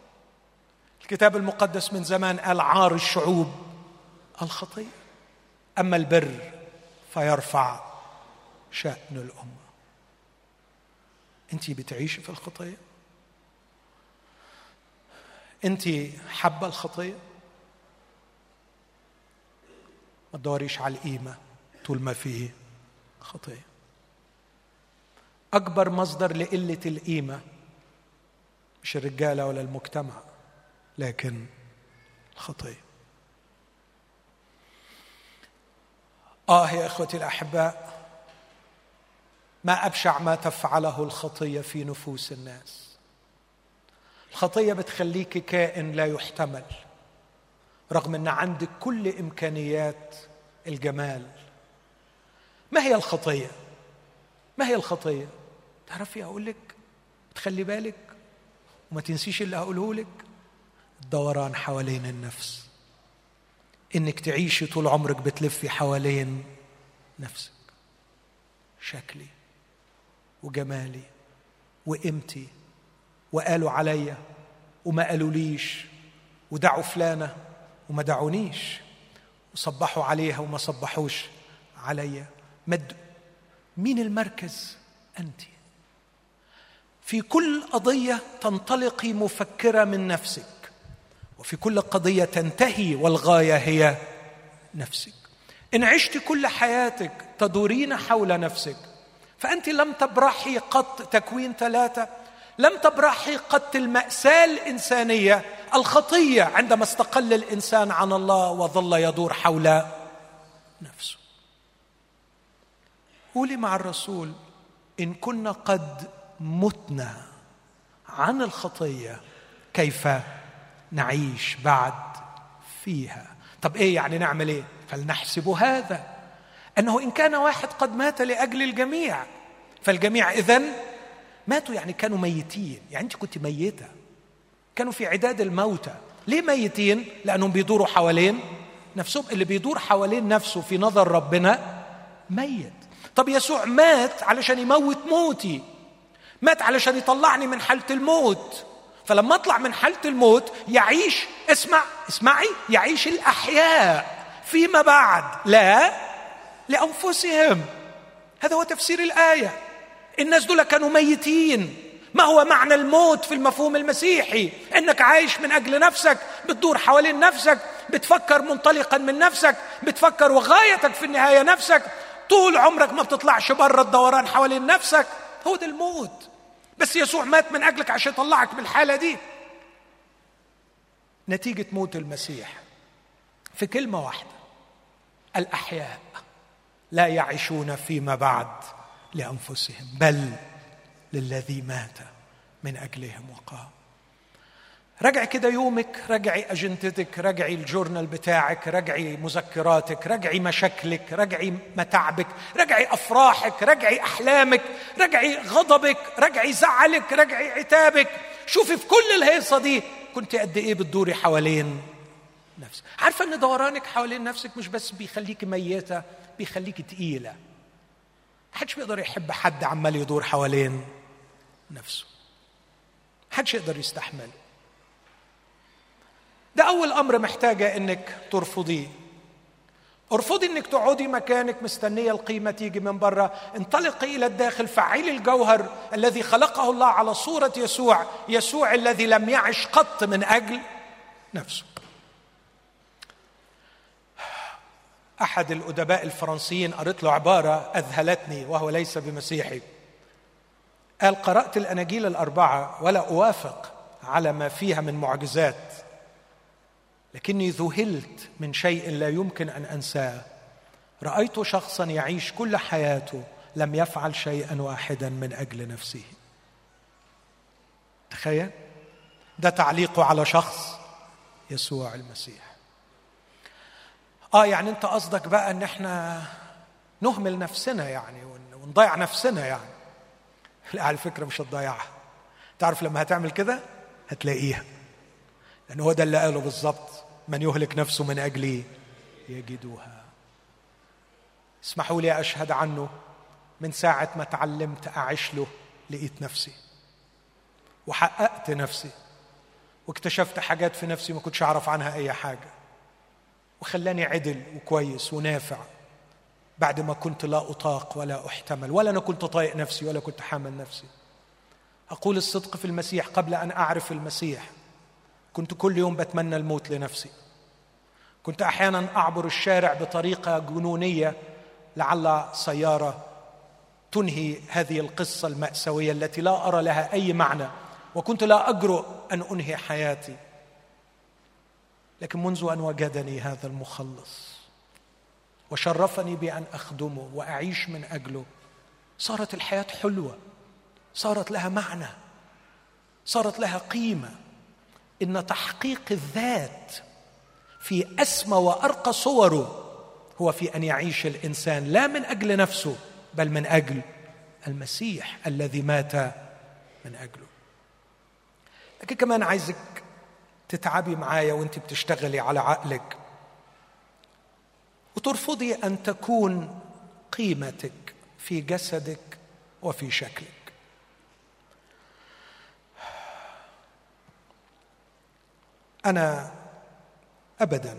الكتاب المقدس من زمان قال عار الشعوب الخطية. أما البر فيرفع شأن الأمة. أنت بتعيشي في الخطية؟ أنت حابة الخطية؟ ما تدوريش على القيمة طول ما فيه خطية. أكبر مصدر لقلة القيمة مش الرجالة ولا المجتمع لكن الخطية. آه يا إخوتي الأحباء ما أبشع ما تفعله الخطية في نفوس الناس. الخطية بتخليك كائن لا يحتمل. رغم أن عندك كل إمكانيات الجمال. ما هي الخطية؟ ما هي الخطية؟ تعرفي أقول لك تخلي بالك وما تنسيش اللي هقوله لك الدوران حوالين النفس. إنك تعيشي طول عمرك بتلفي حوالين نفسك. شكلي وجمالي وقيمتي وقالوا عليا وما قالوليش ودعوا فلانة وما دعونيش. وصبحوا عليها وما صبحوش عليا. مد مين المركز؟ أنت. في كل قضية تنطلقي مفكرة من نفسك. وفي كل قضية تنتهي والغاية هي نفسك. إن عشت كل حياتك تدورين حول نفسك فأنت لم تبرحي قط تكوين ثلاثة لم تبرحي قط المأساة الإنسانية الخطية عندما استقل الإنسان عن الله وظل يدور حول نفسه. قولي مع الرسول إن كنا قد متنا عن الخطية كيف نعيش بعد فيها؟ طب إيه يعني نعمل إيه؟ فلنحسب هذا. أنه إن كان واحد قد مات لأجل الجميع فالجميع إذن ماتوا يعني كانوا ميتين. يعني أنت كنت ميتة. كانوا في عداد الموتى. ليه ميتين؟ لأنهم بيدوروا حوالين نفسهم. اللي بيدور حوالين نفسه في نظر ربنا ميت. طب يسوع مات علشان يموت موتي. مات علشان يطلعني من حالة الموت. فلما أطلع من حالة الموت يعيش اسمع اسمعي يعيش الأحياء فيما بعد. لا لأنفسهم. هذا هو تفسير الآية. الناس دول كانوا ميتين. ما هو معنى الموت في المفهوم المسيحي؟ إنك عايش من أجل نفسك بتدور حوالين نفسك بتفكر منطلقا من نفسك بتفكر وغايتك في النهاية نفسك. طول عمرك ما بتطلعش بره الدوران حوالين نفسك. هو ده الموت. بس يسوع مات من أجلك عشان يطلعك من الحالة دي. نتيجة موت المسيح. في كلمة واحدة الأحياء لا يعيشون فيما بعد لأنفسهم بل للذي مات من أجلهم وقام. راجعي كده يومك راجعي أجندتك راجعي الجورنال بتاعك راجعي مذكراتك راجعي مشاكلك راجعي متاعبك راجعي أفراحك راجعي أحلامك راجعي غضبك راجعي زعلك راجعي عتابك. شوفي في كل الهيصة دي كنت قد إيه بتدوري حوالين نفسك. عارفة إن دورانك حوالين نفسك مش بس بيخليكي ميتة بيخليكي تقيلة. محدش بيقدر يحب حد عمال يدور حوالين. نفسه. محدش يقدر يستحمله. ده أول أمر محتاجة إنك ترفضيه. ارفضي إنك تقعدي مكانك مستنية القيمة تيجي من بره انطلقي إلى الداخل فعلي الجوهر الذي خلقه الله على صورة يسوع يسوع الذي لم يعش قط من أجل نفسه. أحد الأدباء الفرنسيين قريت له عبارة أذهلتني وهو ليس بمسيحي. قال قرأت الأناجيل الأربعة ولا أوافق على ما فيها من معجزات لكني ذهلت من شيء لا يمكن أن أنساه. رأيت شخصا يعيش كل حياته لم يفعل شيئا واحدا من أجل نفسه. تخيل ده تعليقه على شخص يسوع المسيح. آه يعني أنت قصدك بقى إن إحنا نهمل نفسنا يعني ونضيع نفسنا يعني. لا على فكرة مش هتضيعها. تعرف لما هتعمل كده هتلاقيها. لأن هو ده اللي قاله بالظبط من يهلك نفسه من أجلي يجدها. اسمحوا لي أشهد عنه من ساعة ما تعلمت أعيش له لقيت نفسي. وحققت نفسي. واكتشفت حاجات في نفسي ما كنتش أعرف عنها أي حاجة. وخلاني عدل وكويس ونافع. بعد ما كنت لا أطاق ولا أحتمل ولا أنا كنت طايق نفسي ولا كنت حامل نفسي. أقول الصدق في المسيح قبل أن أعرف المسيح. كنت كل يوم بتمنى الموت لنفسي. كنت أحيانا أعبر الشارع بطريقة جنونية لعل سيارة تنهي هذه القصة المأساوية التي لا أرى لها أي معنى وكنت لا أجرؤ أن أنهي حياتي. لكن منذ أن وجدني هذا المخلص وشرفني بأن أخدمه وأعيش من أجله. صارت الحياة حلوة. صارت لها معنى. صارت لها قيمة. إن تحقيق الذات في أسمى وأرقى صوره هو في أن يعيش الإنسان لا من أجل نفسه بل من أجل المسيح الذي مات من أجله. لكن كمان عايزك تتعبي معايا وأنت بتشتغلي على عقلك. وترفضي أن تكون قيمتك في جسدك وفي شكلك. أنا ابدا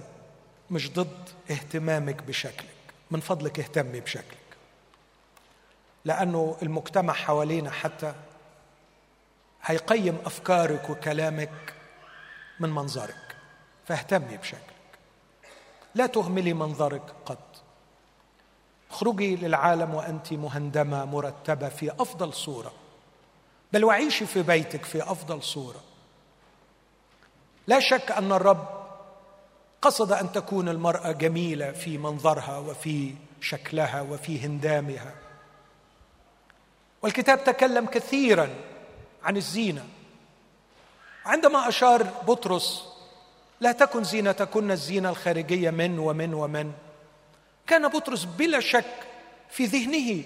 مش ضد اهتمامك بشكلك من فضلك اهتمي بشكلك. لأنه المجتمع حوالينا حتى هيقيم أفكارك وكلامك من منظرك فاهتمي بشكلك. لا تهملي منظرك قط. اخرجي للعالم وأنت مهندمة مرتبة في أفضل صورة. بل وعيشي في بيتك في أفضل صورة. لا شك أن الرب قصد أن تكون المرأة جميلة في منظرها وفي شكلها وفي هندامها. والكتاب تكلم كثيرا عن الزينة. عندما أشار بطرس لا تكن زينتكن الزينة الخارجية من ومن ومن. كان بطرس بلا شك في ذهنه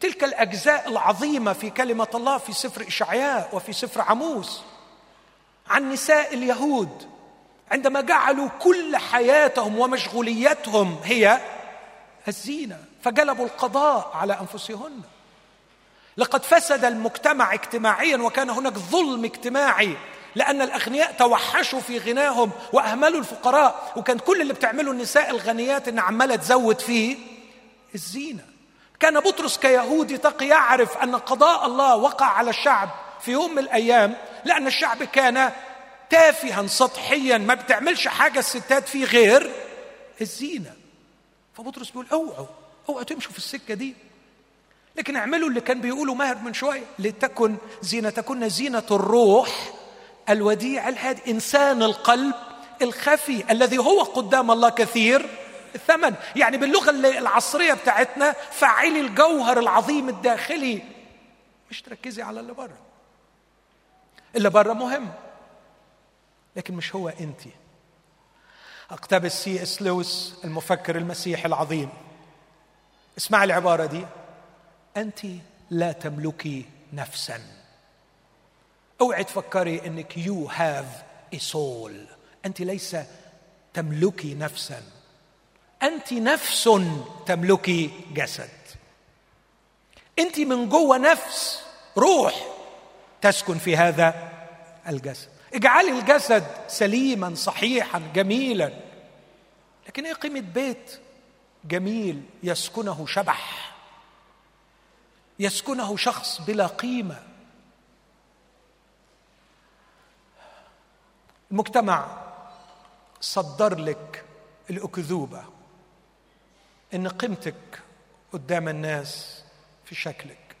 تلك الأجزاء العظيمة في كلمة الله في سفر إشعياء وفي سفر عموس. عن نساء اليهود عندما جعلوا كل حياتهم ومشغوليتهم هي الزينة فجلبوا القضاء على أنفسهن. لقد فسد المجتمع اجتماعيا وكان هناك ظلم اجتماعي لأن الأغنياء توحشوا في غناهم وأهملوا الفقراء. وكان كل اللي بتعمله النساء الغنيات إن عمالة تزود فيه الزينة. كان بطرس كيهودي تقي يعرف أن قضاء الله وقع على الشعب في يوم من الأيام لأن الشعب كان تافها سطحيا ما بتعملش حاجة الستات فيه غير الزينة. فبطرس بيقول أوعوا أوعوا تمشوا في السكة دي. لكن اعملوا اللي كان بيقوله ماهر من شوية لتكن زينتكن زينة الروح الوديع الهادي إنسان القلب الخفي الذي هو قدام الله كثير الثمن. يعني باللغة العصرية بتاعتنا فعلي الجوهر العظيم الداخلي. مش تركزي على اللي بره. اللي بره مهم لكن مش هو أنت. أقتبس سي إس لويس المفكر المسيحي العظيم. اسمع العبارة دي. أنت لا تملكي نفسا. اوعي تفكري إنك you have a سول أنت ليس تملكي نفسا. أنت نفس تملكي جسد. أنت من جوة نفس روح تسكن في هذا الجسد. اجعلي الجسد سليما صحيحا جميلا. لكن إيه قيمة بيت جميل يسكنه شبح؟ يسكنه شخص بلا قيمة. المجتمع صدر لك الأكذوبة إن قيمتك قدام الناس في شكلك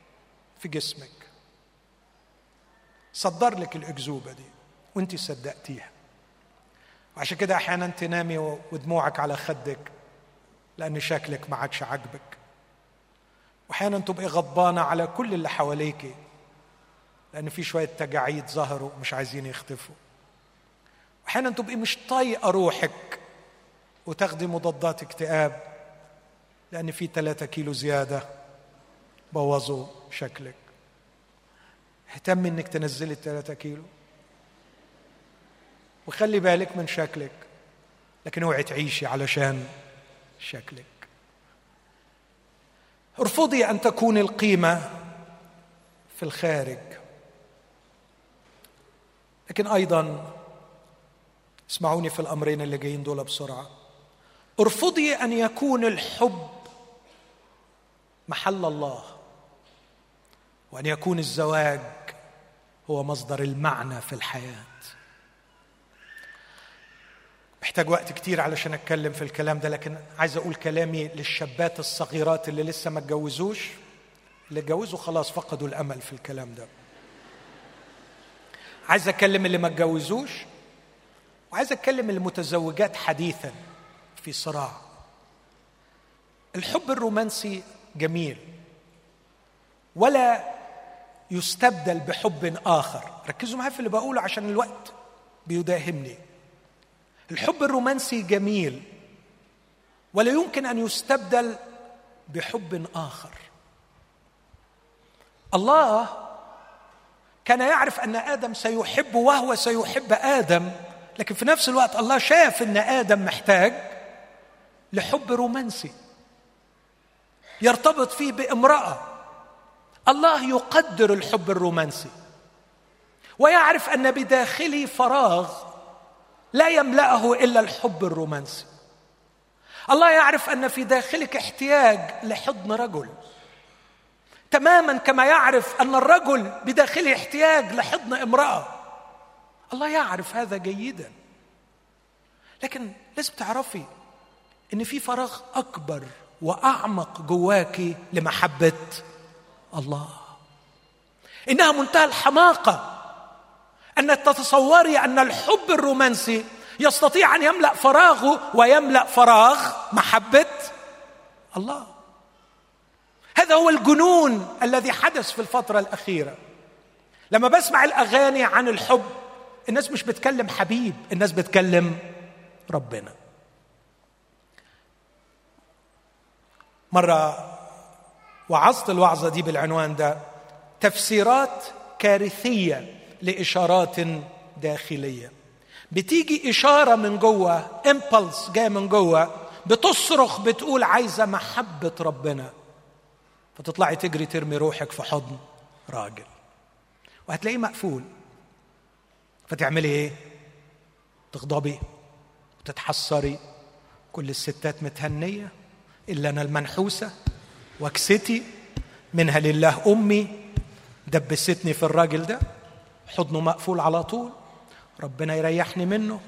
في جسمك. صدر لك الأكذوبة دي وأنت صدقتيها. وعشان كده أحيانا تنامي ودموعك على خدك لأن شكلك ما عادش عاجبك. وأحيانا تبقي غضبانة على كل اللي حواليك لأن في شوية تجاعيد ظهروا مش عايزين يختفوا. أحيانا تبقي مش طايقة روحك وتاخدي مضادات اكتئاب لأن في ثلاثة كيلو زيادة بوظوا شكلك. اهتمي إنك تنزلي الثلاثة كيلو. وخلي بالك من شكلك لكن اوعي تعيشي علشان شكلك. ارفضي أن تكوني القيمة في الخارج. لكن أيضا اسمعوني في الأمرين اللي جايين دول بسرعة. ارفضي أن يكون الحب محل الله وأن يكون الزواج هو مصدر المعنى في الحياة. محتاج وقت كتير علشان أتكلم في الكلام ده لكن عايز أقول كلامي للشابات الصغيرات اللي لسه ما اتجوزوش. اللي اتجوزوا خلاص فقدوا الأمل في الكلام ده. عايز اكلم اللي ما اتجوزوش وعايز أتكلم المتزوجات حديثا في صراع. الحب الرومانسي جميل ولا يستبدل بحب آخر. ركزوا معايا في اللي بقوله عشان الوقت بيداهمني. الحب الرومانسي جميل ولا يمكن أن يستبدل بحب آخر. الله كان يعرف أن آدم سيحب وهو سيحب آدم لكن في نفس الوقت الله شاف إن آدم محتاج لحب رومانسي يرتبط فيه بامرأة. الله يقدر الحب الرومانسي ويعرف أن بداخلي فراغ لا يملأه إلا الحب الرومانسي. الله يعرف أن في داخلك احتياج لحضن رجل. تماما كما يعرف أن الرجل بداخله احتياج لحضن امرأة. الله يعرف هذا جيدا. لكن لازم تعرفي إن في فراغ أكبر وأعمق جواكي لمحبة الله. إنها منتهى الحماقة أن تتصوري أن الحب الرومانسي يستطيع أن يملأ فراغه ويملأ فراغ محبة الله. هذا هو الجنون الذي حدث في الفترة الأخيرة. لما بسمع الأغاني عن الحب الناس مش بتكلم حبيب الناس بتكلم ربنا. مرة وعظت الوعظة دي بالعنوان ده تفسيرات كارثية لإشارات داخلية. بتيجي إشارة من جوه امبلس جاية من جوه بتصرخ بتقول عايزة محبة ربنا. فتطلعي تجري ترمي روحك في حضن راجل. وهتلاقيه مقفول. فتعملي إيه؟ تغضبي وتتحسري كل الستات متهنية إلا أنا المنحوسة وكستي منها لله أمي دبستني في الراجل ده حضنه مقفول على طول ربنا يريحني منه.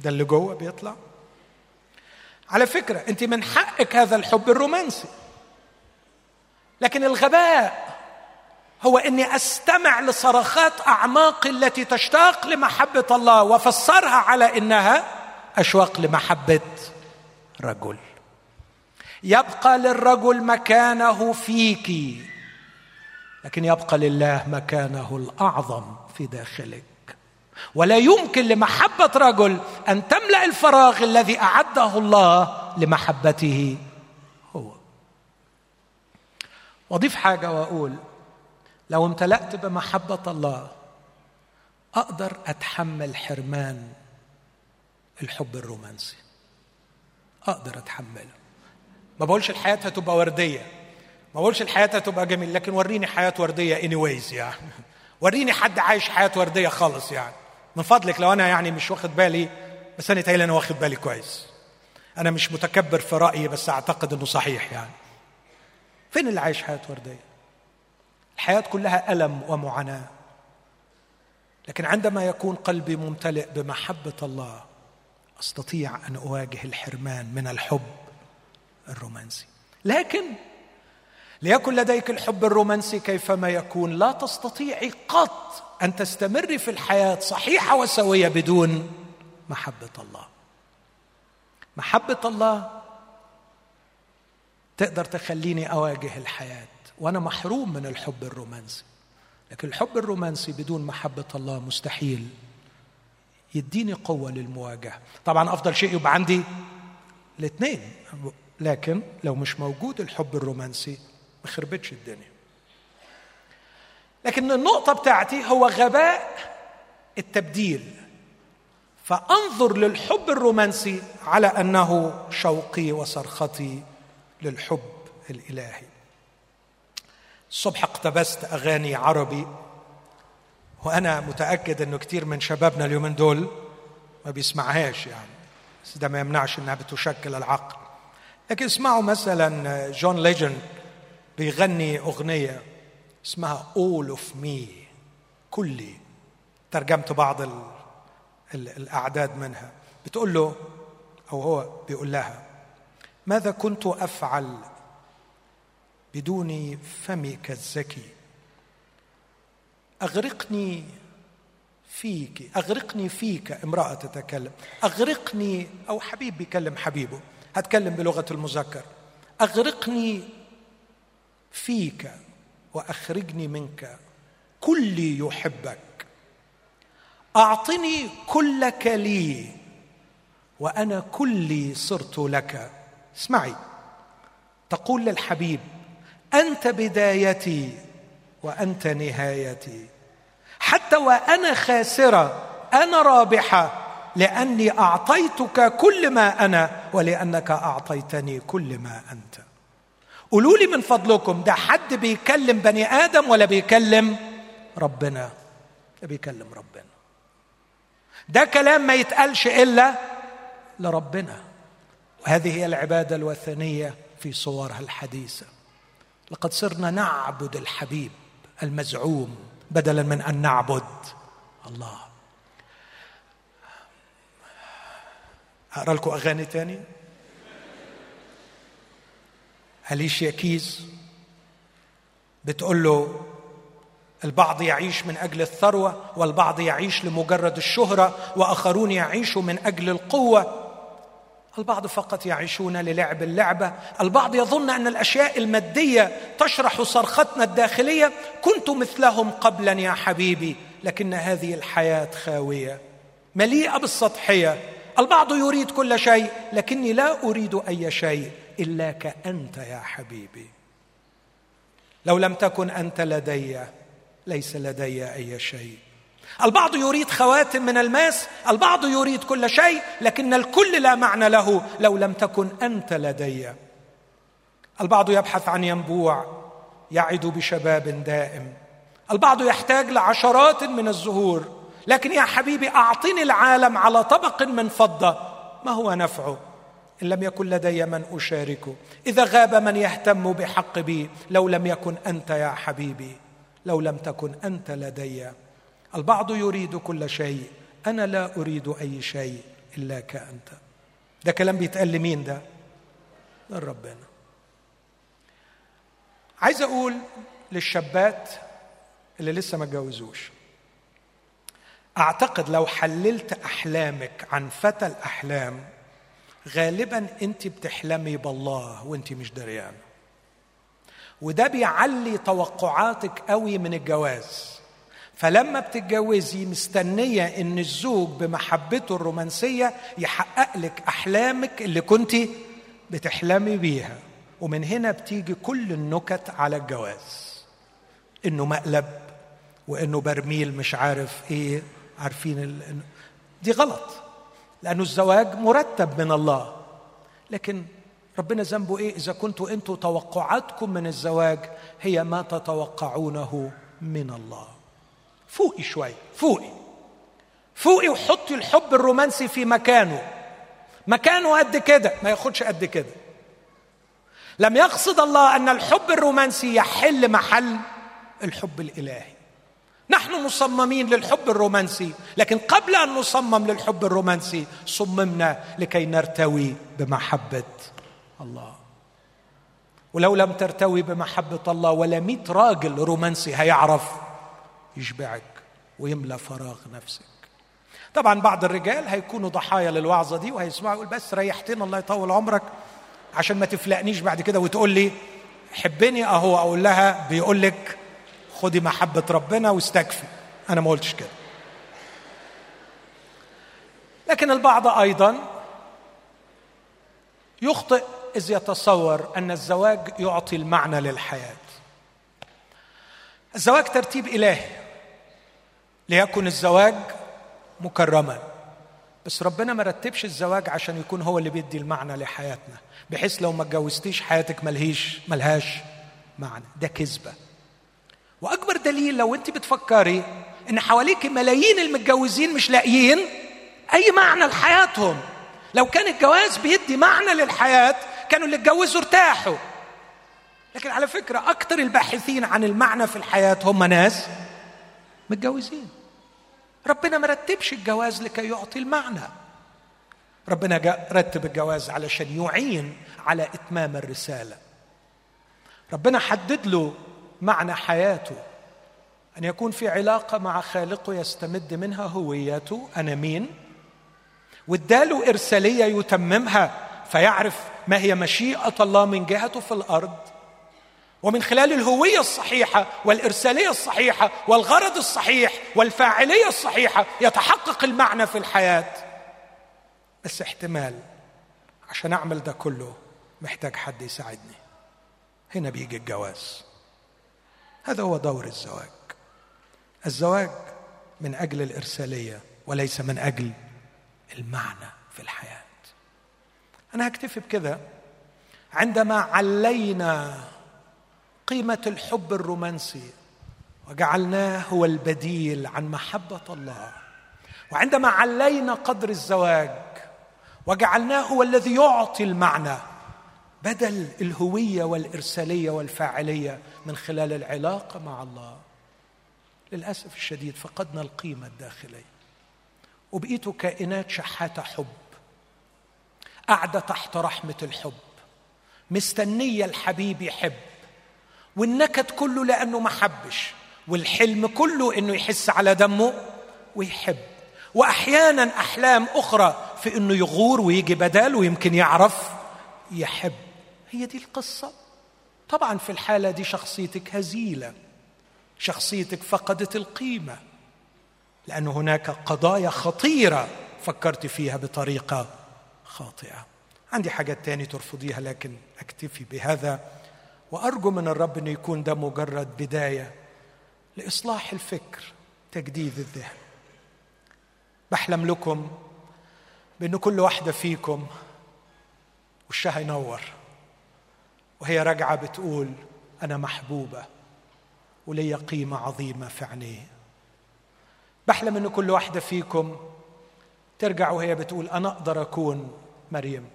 ده اللي جوه بيطلع. على فكرة أنت من حقك هذا الحب الرومانسي. لكن الغباء هو إني أستمع لصرخات اعماقي التي تشتاق لمحبة الله وافسرها على إنها اشواق لمحبة رجل. يبقى للرجل مكانه فيك لكن يبقى لله مكانه الأعظم في داخلك. ولا يمكن لمحبة رجل أن تملأ الفراغ الذي أعده الله لمحبته هو. واضيف حاجة وأقول لو امتلأت بمحبة الله أقدر أتحمل حرمان الحب الرومانسي. أقدر أتحمله. ما بقولش الحياة هتبقى وردية. ما بقولش الحياة هتبقى جميلة لكن وريني حياة وردية anyways يعني. وريني حد عايش حياة وردية خالص يعني. من فضلك لو أنا يعني مش واخد بالي بس أنا تايل أنا واخد بالي كويس. أنا مش متكبر في رأيي بس أعتقد إنه صحيح يعني. فين اللي عايش حياة وردية؟ الحياة كلها ألم ومعاناة. لكن عندما يكون قلبي ممتلئ بمحبة الله أستطيع أن أواجه الحرمان من الحب الرومانسي. لكن ليكن لديك الحب الرومانسي كيفما يكون لا تستطيعي قط أن تستمري في الحياة صحيحة وسوية بدون محبة الله. محبة الله تقدر تخليني أواجه الحياة وأنا محروم من الحب الرومانسي. لكن الحب الرومانسي بدون محبة الله مستحيل. يديني قوة للمواجهة. طبعا أفضل شيء يبقى عندي الاثنين. لكن لو مش موجود الحب الرومانسي ما خربتش الدنيا. لكن النقطة بتاعتي هو غباء التبديل. فأنظر للحب الرومانسي على أنه شوقي وصرختي للحب الإلهي. الصبح اقتبست أغاني عربي وأنا متأكد إنه كثير من شبابنا اليومين دول ما بيسمعهاش يعني. بس ده ما يمنعش إنها بتشكل العقل. لكن اسمعوا مثلا جون ليجند بيغني أغنية اسمها All of Me. كلي ترجمت بعض ال ال الأعداد منها. بتقول له أو هو بيقول لها ماذا كنت أفعل بدون فمك الزكي. أغرقني فيك أغرقني فيك امراه تتكلم أغرقني أو حبيب بيكلم حبيبه هتكلم بلغة المذكر. أغرقني فيك وأخرجني منك كلي يحبك. أعطني كلك لي وأنا كلي صرت لك. اسمعي تقول للحبيب أنت بدايتي وأنت نهايتي. حتى وأنا خاسرة أنا رابحة لأني أعطيتك كل ما أنا ولأنك أعطيتني كل ما أنت. قولوا لي من فضلكم ده حد بيكلم بني آدم ولا بيكلم ربنا؟ ده بيكلم ربنا. ده كلام ما يتقالش إلا لربنا. وهذه هي العبادة الوثنية في صورها الحديثة. لقد صرنا نعبد الحبيب المزعوم بدلا من أن نعبد الله. أقرأ لكم أغاني تاني؟ أليشيا كيز بتقول له البعض يعيش من أجل الثروة والبعض يعيش لمجرد الشهرة وآخرون يعيشوا من أجل القوة. البعض فقط يعيشون للعب اللعبة. البعض يظن أن الأشياء المادية تشرح صرختنا الداخلية. كنت مثلهم قبلا يا حبيبي لكن هذه الحياة خاوية مليئة بالسطحية. البعض يريد كل شيء لكني لا أريد أي شيء الاك انت يا حبيبي. لو لم تكن أنت لدي ليس لدي أي شيء. البعض يريد خواتم من الماس البعض يريد كل شيء لكن الكل لا معنى له لو لم تكن أنت لدي. البعض يبحث عن ينبوع يعد بشباب دائم. البعض يحتاج لعشرات من الزهور. لكن يا حبيبي أعطني العالم على طبق من فضة. ما هو نفعه إن لم يكن لدي من اشاركه إذا غاب من يهتم بحق بي لو لم يكن أنت يا حبيبي لو لم تكن أنت لدي. البعض يريد كل شيء. أنا لا أريد أي شيء إلا كأنت. ده كلام بيتقال لمين ده؟ لربنا عايز أقول للشابات اللي لسه ما اتجوزوش أعتقد لو حللت أحلامك عن فتى الأحلام غالبا أنت بتحلمي بالله وأنت مش دريانة. وده بيعلي توقعاتك قوي من الجواز. فلما بتتجوزي مستنية إن الزوج بمحبته الرومانسية يحقق لك أحلامك اللي كنت بتحلمي بيها. ومن هنا بتيجي كل النكت على الجواز. إنه مقلب وإنه برميل مش عارف إيه عارفين ال... دي غلط. لأنه الزواج مرتب من الله. لكن ربنا ذنبه إيه؟ إذا كنتوا أنتوا توقعاتكم من الزواج هي ما تتوقعونه من الله. فوقي شوي فوقي. فوقي وحطي الحب الرومانسي في مكانه. مكانه قد كده ما ياخدش قد كده. لم يقصد الله أن الحب الرومانسي يحل محل الحب الإلهي. نحن مصممين للحب الرومانسي لكن قبل أن نصمم للحب الرومانسي صممنا لكي نرتوي بمحبة الله. ولو لم ترتوي بمحبة الله ولا مئة راجل رومانسي هيعرف يشبعك ويملى فراغ نفسك. طبعا بعض الرجال هيكونوا ضحايا للوعظة دي وهيسمعوا يقول بس ريحتنا الله يطول عمرك عشان ما تفلقنيش بعد كده وتقول لي حبني أهو أقول لها بيقول لك خدي محبة ربنا واستكفي. أنا ما قلتش كده. لكن البعض أيضا يخطئ إذ يتصور أن الزواج يعطي المعنى للحياة. الزواج ترتيب إلهي. ليكن الزواج مكرما. بس ربنا ما رتبش الزواج عشان يكون هو اللي بيدي المعنى لحياتنا بحيث لو ما اتجوزتيش حياتك ملهيش ملهاش معنى. ده كذبة. وأكبر دليل لو أنت بتفكري إن حواليك ملايين المتجوزين مش لاقيين أي معنى لحياتهم. لو كان الجواز بيدي معنى للحياة كانوا اللي اتجوزوا ارتاحوا. لكن على فكرة أكثر الباحثين عن المعنى في الحياة هم ناس متجوزين. ربنا ما رتبش الجواز لكي يعطي المعنى. ربنا رتب الجواز علشان يعين على إتمام الرسالة. ربنا حدد له معنى حياته. أن يكون في علاقة مع خالقه يستمد منها هويته. أنا مين؟ واداله إرسالية يتممها فيعرف ما هي مشيئة الله من جهته في الأرض. ومن خلال الهوية الصحيحة والإرسالية الصحيحة والغرض الصحيح والفاعلية الصحيحة يتحقق المعنى في الحياة. بس احتمال عشان أعمل ده كله محتاج حد يساعدني. هنا بيجي الجواز. هذا هو دور الزواج. الزواج من أجل الإرسالية وليس من أجل المعنى في الحياة. أنا هكتفي بكده عندما علينا قيمة الحب الرومانسي وجعلناه هو البديل عن محبة الله. وعندما علينا قدر الزواج وجعلناه هو الذي يعطي المعنى بدل الهوية والإرسالية والفاعلية من خلال العلاقة مع الله. للأسف الشديد فقدنا القيمة الداخلية. وبقيتوا كائنات شحاتة حب قاعدة تحت رحمة الحب. مستنية الحبيب يحب. والنكد كله لأنه ما حبش والحلم كله إنه يحس على دمه ويحب. وأحيانا أحلام أخرى في إنه يغور ويجي بدال ويمكن يعرف يحب. هي دي القصة. طبعا في الحالة دي شخصيتك هزيلة. شخصيتك فقدت القيمة. لأن هناك قضايا خطيرة فكرت فيها بطريقة خاطئة. عندي حاجات تاني ترفضيها لكن أكتفي بهذا. وأرجو من الرب انه يكون ده مجرد بداية لإصلاح الفكر تجديد الذهن. بحلم لكم بأن كل واحدة فيكم وشها ينور وهي راجعة بتقول أنا محبوبة ولي قيمة عظيمة في عينيه بحلم أن كل واحدة فيكم ترجع وهي بتقول أنا أقدر أكون مريم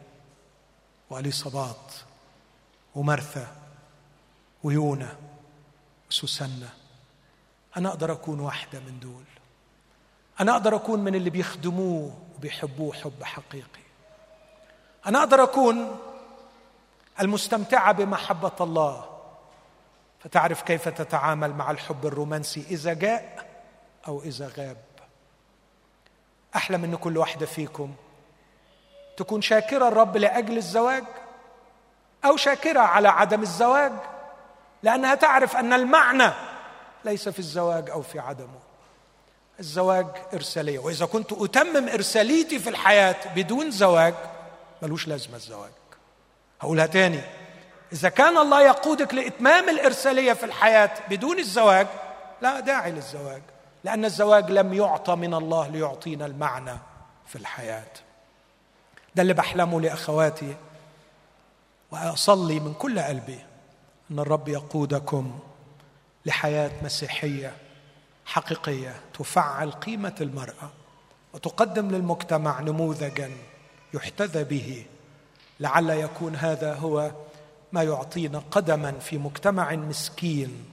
واليصابات ومرثا ويونا وسوسنة أنا أقدر أكون واحدة من دول. أنا أقدر أكون من اللي بيخدموه وبيحبوه حب حقيقي. أنا أقدر أكون المستمتعة بمحبة الله. فتعرف كيف تتعامل مع الحب الرومانسي إذا جاء أو إذا غاب. أحلم أن كل واحدة فيكم تكون شاكرة الرب لأجل الزواج أو شاكرة على عدم الزواج لأنها تعرف أن المعنى ليس في الزواج أو في عدمه. الزواج إرسالية وإذا كنت أتمم إرساليتي في الحياة بدون زواج ملوش لازمة الزواج. هقولها تاني إذا كان الله يقودك لإتمام الإرسالية في الحياة بدون الزواج لا داعي للزواج لأن الزواج لم يعطى من الله ليعطينا المعنى في الحياة. ده اللي بحلمه لأخواتي وأصلي من كل قلبي. أن الرب يقودكم لحياة مسيحية حقيقية تفعل قيمة المرأة وتقدم للمجتمع نموذجا يحتذى به. لعل يكون هذا هو ما يعطينا قدما في مجتمع مسكين.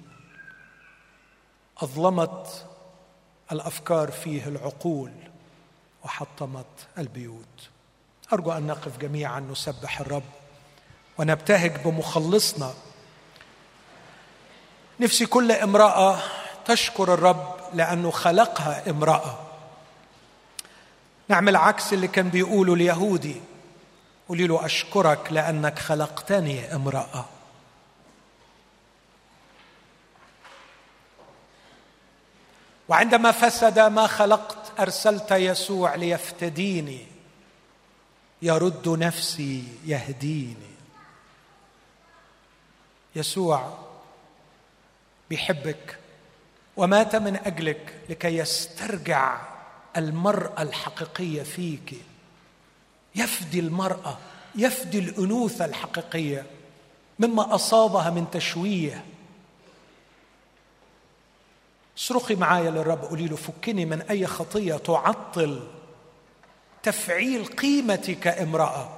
أظلمت الأفكار فيه العقول وحطمت البيوت. أرجو أن نقف جميعا نسبح الرب ونبتهج بمخلصنا نفسي كل امرأة تشكر الرب لأنه خلقها امرأة. نعمل عكس اللي كان بيقوله اليهودي. قولي له أشكرك لأنك خلقتني امرأة. وعندما فسد ما خلقت أرسلت يسوع ليفتديني. يرد نفسي يهديني. يسوع بيحبك ومات من أجلك لكي يسترجع المرأة الحقيقية فيك. يفدي المرأة يفدي الأنوثة الحقيقية مما أصابها من تشويه. صرخي معايا للرب قولي له فكني من أي خطية تعطل تفعيل قيمتي كامراه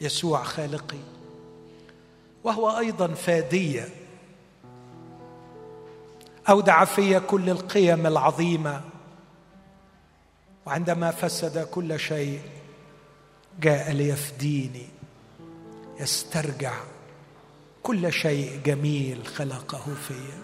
يسوع خالقي. وهو أيضا فادية. أودع في كل القيم العظيمة. وعندما فسد كل شيء جاء ليفديني يسترجع. كل شيء جميل خلقه فيا.